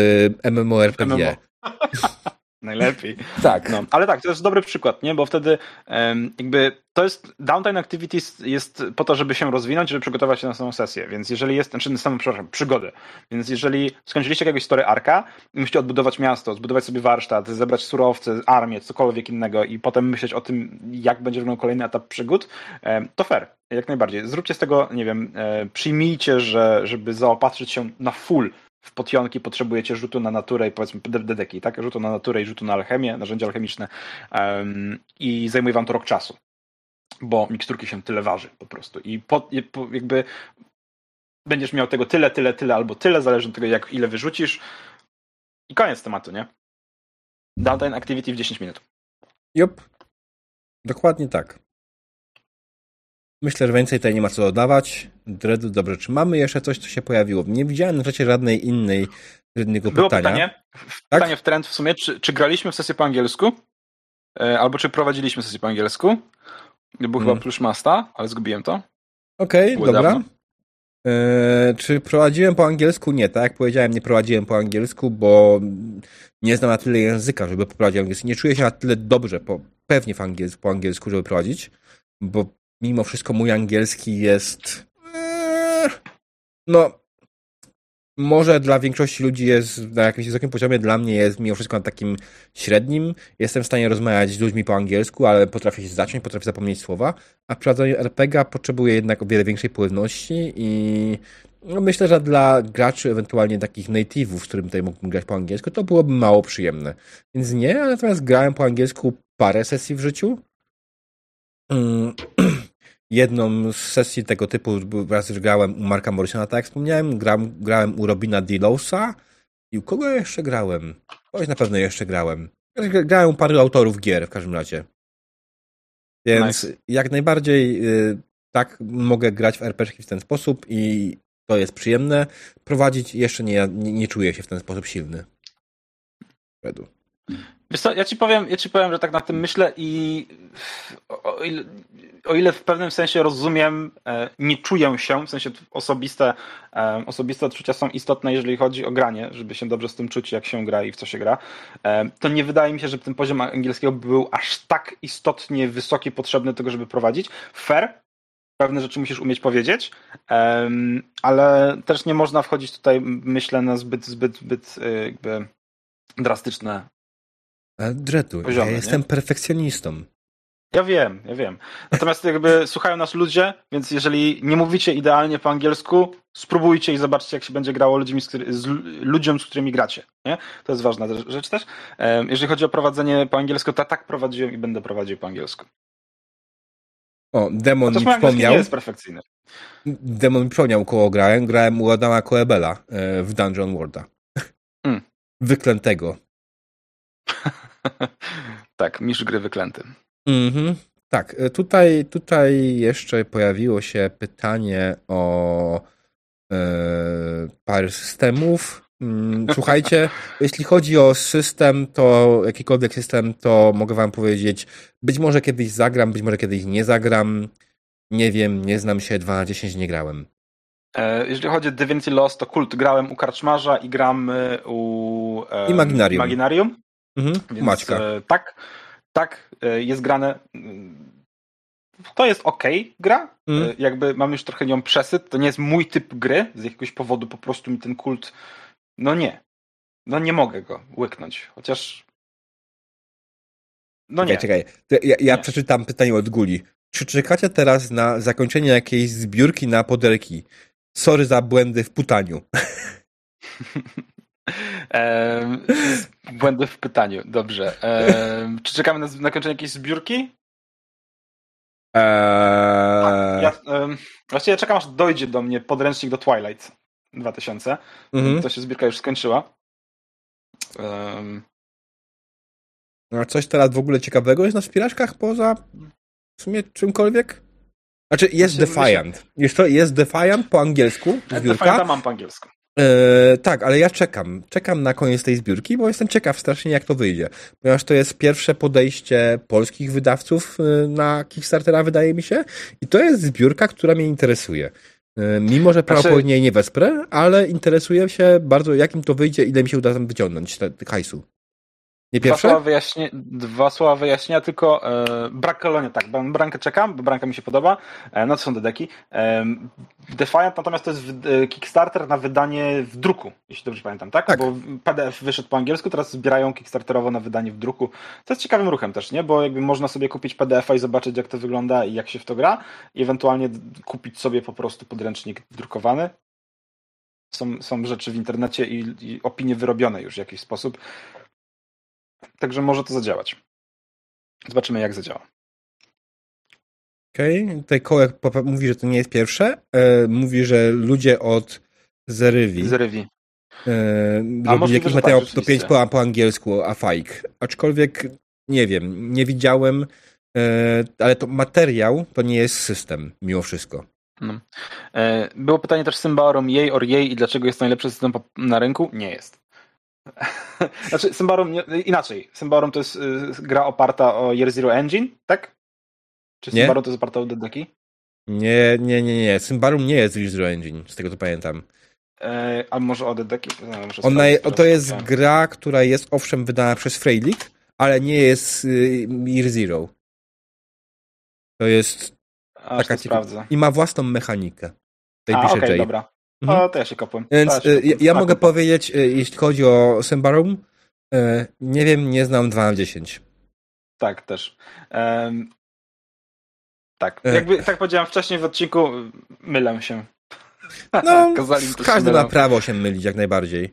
MMORPG. MMO. Najlepiej. Tak. No, ale tak, to jest dobry przykład, nie? Bo wtedy um, jakby to jest downtime activities jest po to, żeby się rozwinąć, żeby przygotować się na samą sesję. Więc jeżeli jest, znaczy na samą, przepraszam, przygodę. Więc jeżeli skończyliście jakiegoś story arka i musicie odbudować miasto, zbudować sobie warsztat, zebrać surowce, armię, cokolwiek innego i potem myśleć o tym, jak będzie wyglądał kolejny etap przygód, to fair. Jak najbardziej. Zróbcie z tego, nie wiem, e, przyjmijcie, że żeby zaopatrzyć się na full w potionki potrzebujecie rzutu na naturę i powiedzmy dedeki, tak? Rzutu na naturę i rzutu na alchemię, narzędzia alchemiczne um, i zajmuje wam to rok czasu, bo miksturki się tyle waży po prostu i po, jakby będziesz miał tego tyle, tyle, tyle albo tyle, zależy od tego jak ile wyrzucisz i koniec tematu, nie? Downtime activity w 10 minut. Jup. Dokładnie tak. Myślę, że więcej tutaj nie ma co dodawać. Dredu, dobrze, czy mamy jeszcze coś, co się pojawiło? Nie widziałem na rzeczy żadnej innej Było pytania. pytanie, tak? pytanie w trend w sumie, czy, czy graliśmy w sesję po angielsku? E, albo czy prowadziliśmy sesję po angielsku? Był hmm. chyba Plush Masta, ale zgubiłem to. Okej, okay, dobra. E, czy prowadziłem po angielsku? Nie, tak jak powiedziałem, nie prowadziłem po angielsku, bo nie znam na tyle języka, żeby poprowadzić angielski. Nie czuję się na tyle dobrze, po, pewnie w angielsku, po angielsku, żeby prowadzić, bo mimo wszystko mój angielski jest. Eee, no. Może dla większości ludzi jest na jakimś wysokim poziomie, dla mnie jest mimo wszystko na takim średnim. Jestem w stanie rozmawiać z ludźmi po angielsku, ale potrafię się zacząć, potrafię zapomnieć słowa. A w prowadzeniu RPG potrzebuję jednak o wiele większej płynności i no myślę, że dla graczy, ewentualnie takich native'ów, z którym tutaj mógłbym grać po angielsku, to byłoby mało przyjemne. Więc nie, natomiast grałem po angielsku parę sesji w życiu. Jedną z sesji tego typu raz już grałem u Marka Morrisona, tak jak wspomniałem, grałem, grałem u Robina Delosa i u kogo jeszcze grałem? Kogoś na pewno jeszcze grałem. Grałem u paru autorów gier w każdym razie. Więc nice. jak najbardziej y, tak mogę grać w RPG w ten sposób i to jest przyjemne. Prowadzić jeszcze nie, nie, nie czuję się w ten sposób silny. Redu. Co, ja ci powiem, ja ci powiem, że tak na tym myślę i o ile w pewnym sensie rozumiem, e, nie czuję się, w sensie osobiste, e, osobiste odczucia są istotne, jeżeli chodzi o granie, żeby się dobrze z tym czuć, jak się gra i w co się gra, e, to nie wydaje mi się, że ten poziom angielskiego był aż tak istotnie wysoki, potrzebny tego, żeby prowadzić. Fair, pewne rzeczy musisz umieć powiedzieć, ale też nie można wchodzić tutaj, myślę, na zbyt, zbyt, zbyt jakby drastyczne Poziomy, ja jestem nie? perfekcjonistą. Ja wiem, ja wiem. Natomiast jakby słuchają nas ludzie, więc jeżeli nie mówicie idealnie po angielsku, spróbujcie i zobaczcie, jak się będzie grało ludźmi, z, który, z ludziom, z którymi gracie. Nie? To jest ważna rzecz też. Jeżeli chodzi o prowadzenie po angielsku, to tak prowadziłem i będę prowadził po angielsku. O, Demon mi przypomniał. nie jest perfekcyjny. Demon mi przypomniał, koło grałem. Grałem u Adama Koebela e, w Dungeon Worlda. Mm. Wyklętego. tak, mistrz gry wyklęty. Mhm. Tak, e, tutaj, tutaj jeszcze pojawiło się pytanie o e, parę systemów. Mm, słuchajcie, jeśli chodzi o system, to jakikolwiek system, to mogę wam powiedzieć, być może kiedyś zagram, być może kiedyś nie zagram. Nie wiem, nie znam się, 2 na 10 nie grałem. E, jeżeli chodzi o Divinity Lost, to kult grałem u Karczmarza i gram u e, Imaginarium. Imaginarium. Mhm, Więc, Maćka. E, tak, tak, e, jest grane. To jest ok gra. Mm. Jakby mam już trochę nią przesyt. To nie jest mój typ gry. Z jakiegoś powodu po prostu mi ten kult. No nie. No nie mogę go łyknąć. Chociaż. No nie. Czekaj, Ja, ja nie. przeczytam pytanie od Guli. Czy czekacie teraz na zakończenie jakiejś zbiórki na poderki? Sorry za błędy w putaniu. błędy w pytaniu, dobrze. czy czekamy na zakończenie jakiejś zbiórki? Eee... Ja, właściwie ja czekam, aż dojdzie do mnie podręcznik do Twilight 2000. Mhm. To się zbiórka już skończyła. Um... A coś teraz w ogóle ciekawego jest na wspinaczkach poza w sumie czymkolwiek? Znaczy jest znaczy, Defiant. Jest, to, jest Defiant po angielsku. Zbiórka. Defianta mam po angielsku. E, tak, ale ja czekam. Czekam na koniec tej zbiórki, bo jestem ciekaw strasznie, jak to wyjdzie. Ponieważ to jest pierwsze podejście polskich wydawców e, na Kickstartera, wydaje mi się. I to jest zbiórka, która mnie interesuje. E, mimo, że prawdopodobnie znaczy... nie wesprę, ale interesuje się bardzo, jak im to wyjdzie, ile mi się uda tam wyciągnąć te, te hajsu. Nie Dwa słowa, wyjaśnie, dwa słowa wyjaśnienia, tylko e, brak kolonia, tak, brankę czekam, bo branka mi się podoba, e, no to są te deki. E, Defiant natomiast to jest w, e, Kickstarter na wydanie w druku, jeśli dobrze pamiętam, tak? tak? Bo PDF wyszedł po angielsku, teraz zbierają Kickstarterowo na wydanie w druku. To jest ciekawym ruchem też, nie? Bo jakby można sobie kupić PDF-a i zobaczyć, jak to wygląda i jak się w to gra, i ewentualnie kupić sobie po prostu podręcznik drukowany. Są, są rzeczy w internecie i, i opinie wyrobione już w jakiś sposób. Także może to zadziałać. Zobaczymy, jak zadziała. Okej, okay. tutaj Kołek mówi, że to nie jest pierwsze. E, mówi, że ludzie od Zerywi. Zerywi. E, robili jakiś materiał tak, do 5 po, po angielsku, a fake. Aczkolwiek nie wiem, nie widziałem, e, ale to materiał to nie jest system, mimo wszystko. No. Było pytanie też Symbarum jej or jej i dlaczego jest najlepszy system na rynku? Nie jest. Znaczy, Symbarum, inaczej. Symbarum to jest y, gra oparta o Year Zero Engine, tak? Czy Symbarum to jest oparta o Dedeki? Nie, nie, nie, nie. Symbarum nie jest Year Zero Engine, z tego co pamiętam. E, a może o Dedeki? Ona, to jest gra, która jest owszem wydana przez Freilich, ale nie jest y, Year Zero. To jest Aż taka to I ma własną mechanikę. A, okej, okay, dobra. Mhm. O, to ja się kopłem. Więc ja, ja, ja mogę powiedzieć, y, jeśli chodzi o Sembarum, y, nie wiem, nie znam 2 na 10. Tak, też. Um, tak, e. jakby tak powiedziałem wcześniej w odcinku, mylę się. No, każdy ma prawo się mylić, jak najbardziej.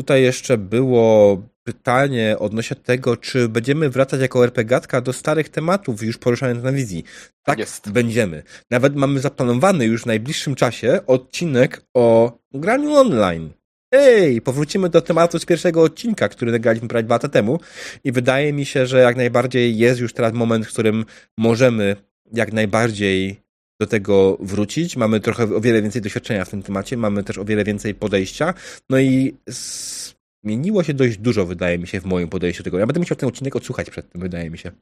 Tutaj jeszcze było pytanie odnośnie tego, czy będziemy wracać jako RPGatka do starych tematów już poruszanych na wizji. Tak, jest. będziemy. Nawet mamy zaplanowany już w najbliższym czasie odcinek o graniu online. Ej, powrócimy do tematu z pierwszego odcinka, który nagraliśmy prawie dwa lata temu i wydaje mi się, że jak najbardziej jest już teraz moment, w którym możemy jak najbardziej do tego wrócić. Mamy trochę o wiele więcej doświadczenia w tym temacie, mamy też o wiele więcej podejścia. No i zmieniło się dość dużo, wydaje mi się, w moim podejściu do tego. Ja będę musiał ten odcinek odsłuchać przed tym, wydaje mi się.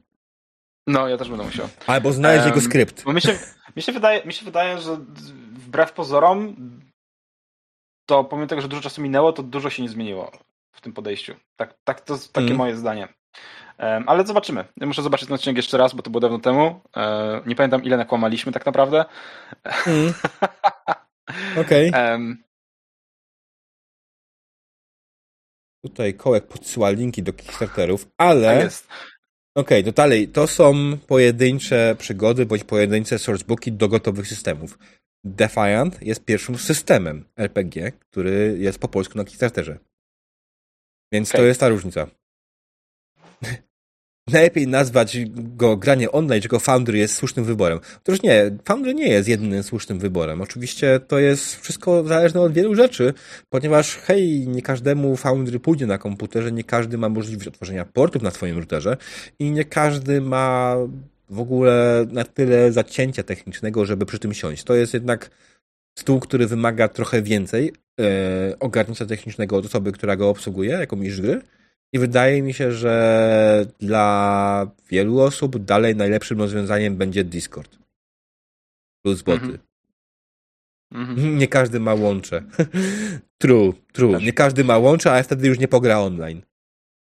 No, ja też będę musiał. Albo znaleźć um, jego skrypt. Bo mi się, mi, się wydaje, mi się wydaje, że wbrew pozorom to pomimo tego, że dużo czasu minęło, to dużo się nie zmieniło w tym podejściu. Tak, tak to takie mm. moje zdanie. Ale zobaczymy. Muszę zobaczyć ten odcinek jeszcze raz, bo to było dawno temu. Um, nie pamiętam, ile nakłamaliśmy tak naprawdę. Mm. Okej. Okay. Um, Tutaj Kołek podsyła linki do Kickstarterów, ale... Tak jest. Okej, okay, to dalej. To są pojedyncze przygody bądź pojedyncze sourcebooki do gotowych systemów. Defiant jest pierwszym systemem RPG, który jest po polsku na Kickstarterze. Więc okay. to jest ta różnica najlepiej nazwać go granie online, że go Foundry jest słusznym wyborem. Otóż nie, Foundry nie jest jedynym słusznym wyborem. Oczywiście to jest wszystko zależne od wielu rzeczy, ponieważ hej, nie każdemu Foundry pójdzie na komputerze, nie każdy ma możliwość otworzenia portów na swoim routerze i nie każdy ma w ogóle na tyle zacięcia technicznego, żeby przy tym siąść. To jest jednak stół, który wymaga trochę więcej e, ogarnięcia technicznego od osoby, która go obsługuje jako mistrz gry, i wydaje mi się, że dla wielu osób dalej najlepszym rozwiązaniem będzie Discord. Plus boty. Mm -hmm. Nie każdy ma łącze. true, true. Nie każdy ma łącze, ale wtedy już nie pogra online.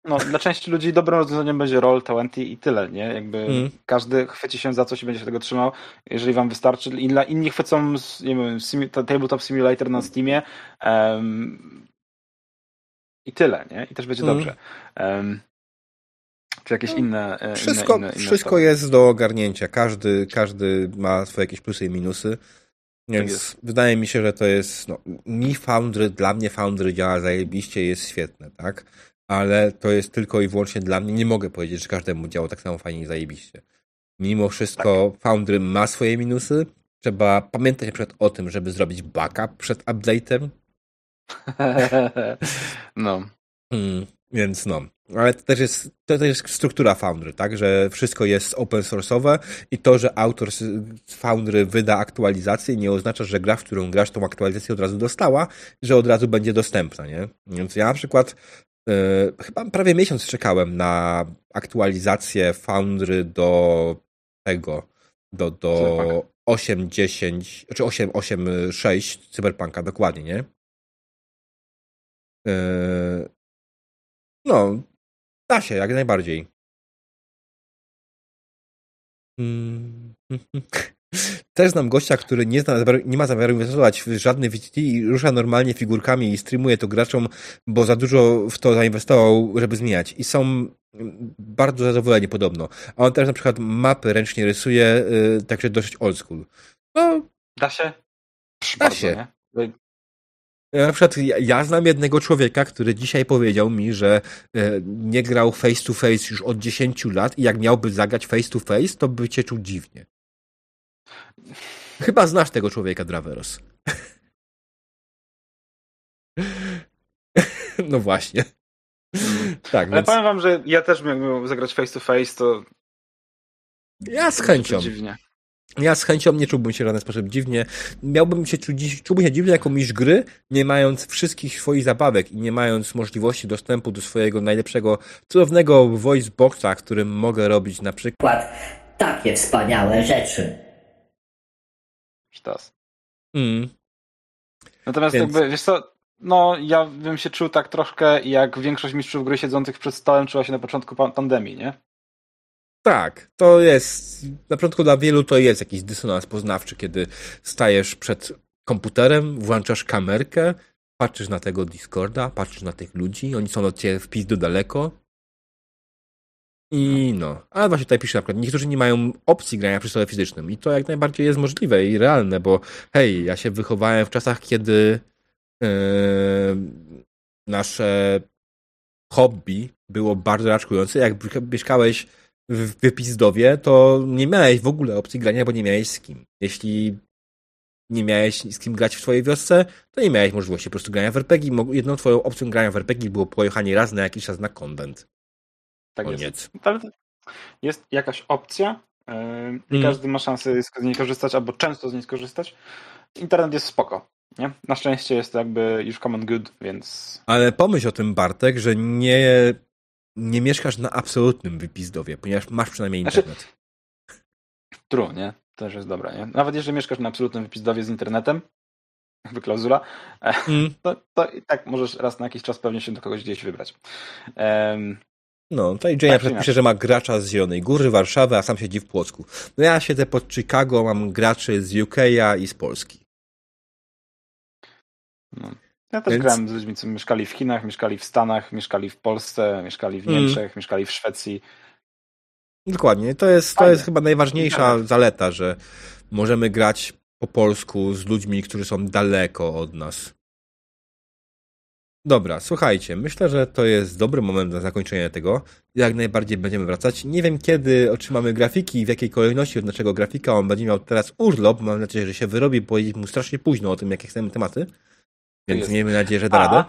No, dla części ludzi dobrym rozwiązaniem będzie Roll 20 i tyle, nie? Jakby mm. każdy chwyci się za coś i będzie się tego trzymał, jeżeli wam wystarczy. I dla inni chwycą, nie wiem, Tabletop Simulator na Steamie, um, i tyle, nie? I też będzie mm. dobrze. Um, czy jakieś no, inne. E, wszystko, inne, inne, inne wszystko jest do ogarnięcia. Każdy, każdy ma swoje jakieś plusy i minusy. Więc tak wydaje mi się, że to jest. No, mi Foundry, dla mnie Foundry działa zajebiście, jest świetne, tak? Ale to jest tylko i wyłącznie dla mnie. Nie mogę powiedzieć, że każdemu działa tak samo fajnie i zajebiście. Mimo wszystko tak. Foundry ma swoje minusy. Trzeba pamiętać na przykład o tym, żeby zrobić backup przed update'em, no. Hmm, więc no. Ale to też, jest, to też jest struktura Foundry, tak? Że wszystko jest open source'owe i to, że autor z Foundry wyda aktualizację nie oznacza, że gra, w którą grasz tą aktualizację od razu dostała, że od razu będzie dostępna, nie? Więc ja na przykład yy, chyba prawie miesiąc czekałem na aktualizację Foundry do tego, do, do 8.10, czy 8.8.6 Cyberpunka, dokładnie, nie? Yy, no, da się, jak najbardziej. Hmm. Też znam gościa, który nie, zna, nie ma zamiaru inwestować w żadne VTT i rusza normalnie figurkami i streamuje to graczom, bo za dużo w to zainwestował, żeby zmieniać. I są bardzo zadowoleni podobno. A on też na przykład mapy ręcznie rysuje, yy, także dość old school. No, da się? Da bardzo, się. Nie? Na przykład ja znam jednego człowieka, który dzisiaj powiedział mi, że e, nie grał face to face już od 10 lat i jak miałby zagrać face to face, to by cię czuł dziwnie. Chyba znasz tego człowieka, Draveros. No właśnie. Tak, Ale więc... powiem wam, że ja też miałbym zagrać face to face, to. Ja z chęcią. Dziwnie. Ja z chęcią nie czułbym się w żaden sposób dziwnie. Miałbym się czuć, czułbym się dziwnie jako mistrz gry, nie mając wszystkich swoich zabawek i nie mając możliwości dostępu do swojego najlepszego, cudownego voice boxa, którym mogę robić na przykład takie wspaniałe rzeczy. Sztos. Mm. Natomiast Więc... jakby, wiesz co, no ja bym się czuł tak troszkę jak większość mistrzów gry siedzących przed stołem czuła się na początku pandemii, nie? Tak, to jest, na początku dla wielu to jest jakiś dysonans poznawczy, kiedy stajesz przed komputerem, włączasz kamerkę, patrzysz na tego Discorda, patrzysz na tych ludzi, oni są od ciebie w pizdu daleko. I no, ale właśnie tutaj pisze na przykład, niektórzy nie mają opcji grania przy stole fizycznym i to jak najbardziej jest możliwe i realne, bo hej, ja się wychowałem w czasach, kiedy yy, nasze hobby było bardzo raczkujące. Jak mieszkałeś w Wypizdowie, to nie miałeś w ogóle opcji grania, bo nie miałeś z kim. Jeśli nie miałeś z kim grać w twojej wiosce, to nie miałeś możliwości po prostu grania w RPG. Jedną twoją opcją grania w RPG było pojechanie raz na jakiś czas na konwent. Tak Koniec. jest. Ale jest jakaś opcja yy, i mm. każdy ma szansę z niej korzystać, albo często z niej skorzystać. Internet jest spoko. Nie? Na szczęście jest to jakby już common good, więc... Ale pomyśl o tym, Bartek, że nie nie mieszkasz na absolutnym wypizdowie, ponieważ masz przynajmniej znaczy, internet. True, nie? To też jest dobre, nie? Nawet jeżeli mieszkasz na absolutnym wypizdowie z internetem, jakby klauzula, mm. to, to i tak możesz raz na jakiś czas pewnie się do kogoś gdzieś wybrać. Um, no, tutaj Jane tak, pisze, że ma gracza z Zielonej Góry, Warszawy, a sam siedzi w Płocku. No ja siedzę pod Chicago, mam graczy z UK'a i z Polski. No. Ja też Więc... grałem z ludźmi, co mieszkali w Chinach, mieszkali w Stanach, mieszkali w Polsce, mieszkali w mm. Niemczech, mm. mieszkali w Szwecji. Dokładnie. To jest, to jest chyba najważniejsza zaleta, że możemy grać po polsku z ludźmi, którzy są daleko od nas. Dobra, słuchajcie, myślę, że to jest dobry moment na zakończenie tego. Jak najbardziej będziemy wracać. Nie wiem, kiedy otrzymamy grafiki i w jakiej kolejności od naszego grafika. On będzie miał teraz urlop. Mam nadzieję, że się wyrobi, bo powiedzieć mu strasznie późno o tym, jakie chcemy tematy. Więc miejmy nadzieję, że da A, radę.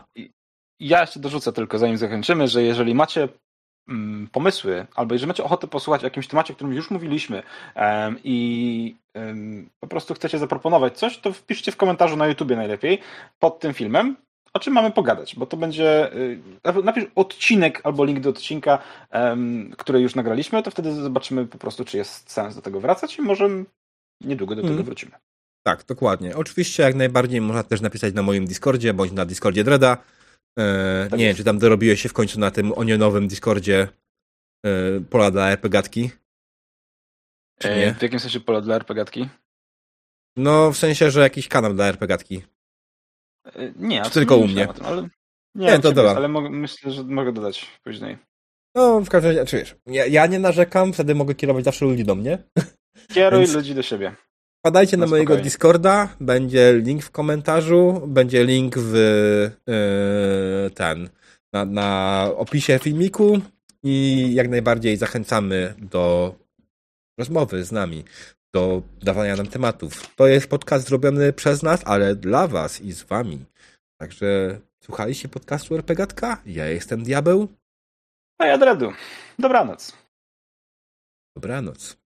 Ja jeszcze dorzucę tylko, zanim zakończymy, że jeżeli macie mm, pomysły, albo jeżeli macie ochotę posłuchać o jakimś temacie, o którym już mówiliśmy um, i um, po prostu chcecie zaproponować coś, to wpiszcie w komentarzu na YouTubie najlepiej pod tym filmem, o czym mamy pogadać, bo to będzie. Y, napisz odcinek albo link do odcinka, um, który już nagraliśmy, to wtedy zobaczymy po prostu, czy jest sens do tego wracać i może niedługo do tego hmm. wrócimy. Tak, dokładnie. Oczywiście jak najbardziej można też napisać na moim Discordzie bądź na Discordzie Dreda. E, tak nie wiem, czy tam dorobiłeś się w końcu na tym onionowym Discordzie e, pola dla RPGatki. E, w jakim sensie pola dla RPGatki? No, w sensie, że jakiś kanał dla RPGatki. E, nie, czy tylko u mnie. Tym, ale... Nie, nie to dobra. ale myślę, że mogę dodać później. No, w każdym razie, czy wiesz, ja, ja nie narzekam, wtedy mogę kierować zawsze ludzi do mnie. Kieruj Więc... ludzi do siebie. Wpadajcie na mojego Discorda, będzie link w komentarzu, będzie link w yy, ten, na, na opisie filmiku i jak najbardziej zachęcamy do rozmowy z nami, do dawania nam tematów. To jest podcast zrobiony przez nas, ale dla was i z wami. Także słuchaliście podcastu RPGatka? Ja jestem Diabeł. A ja Dredu. Dobranoc. Dobranoc.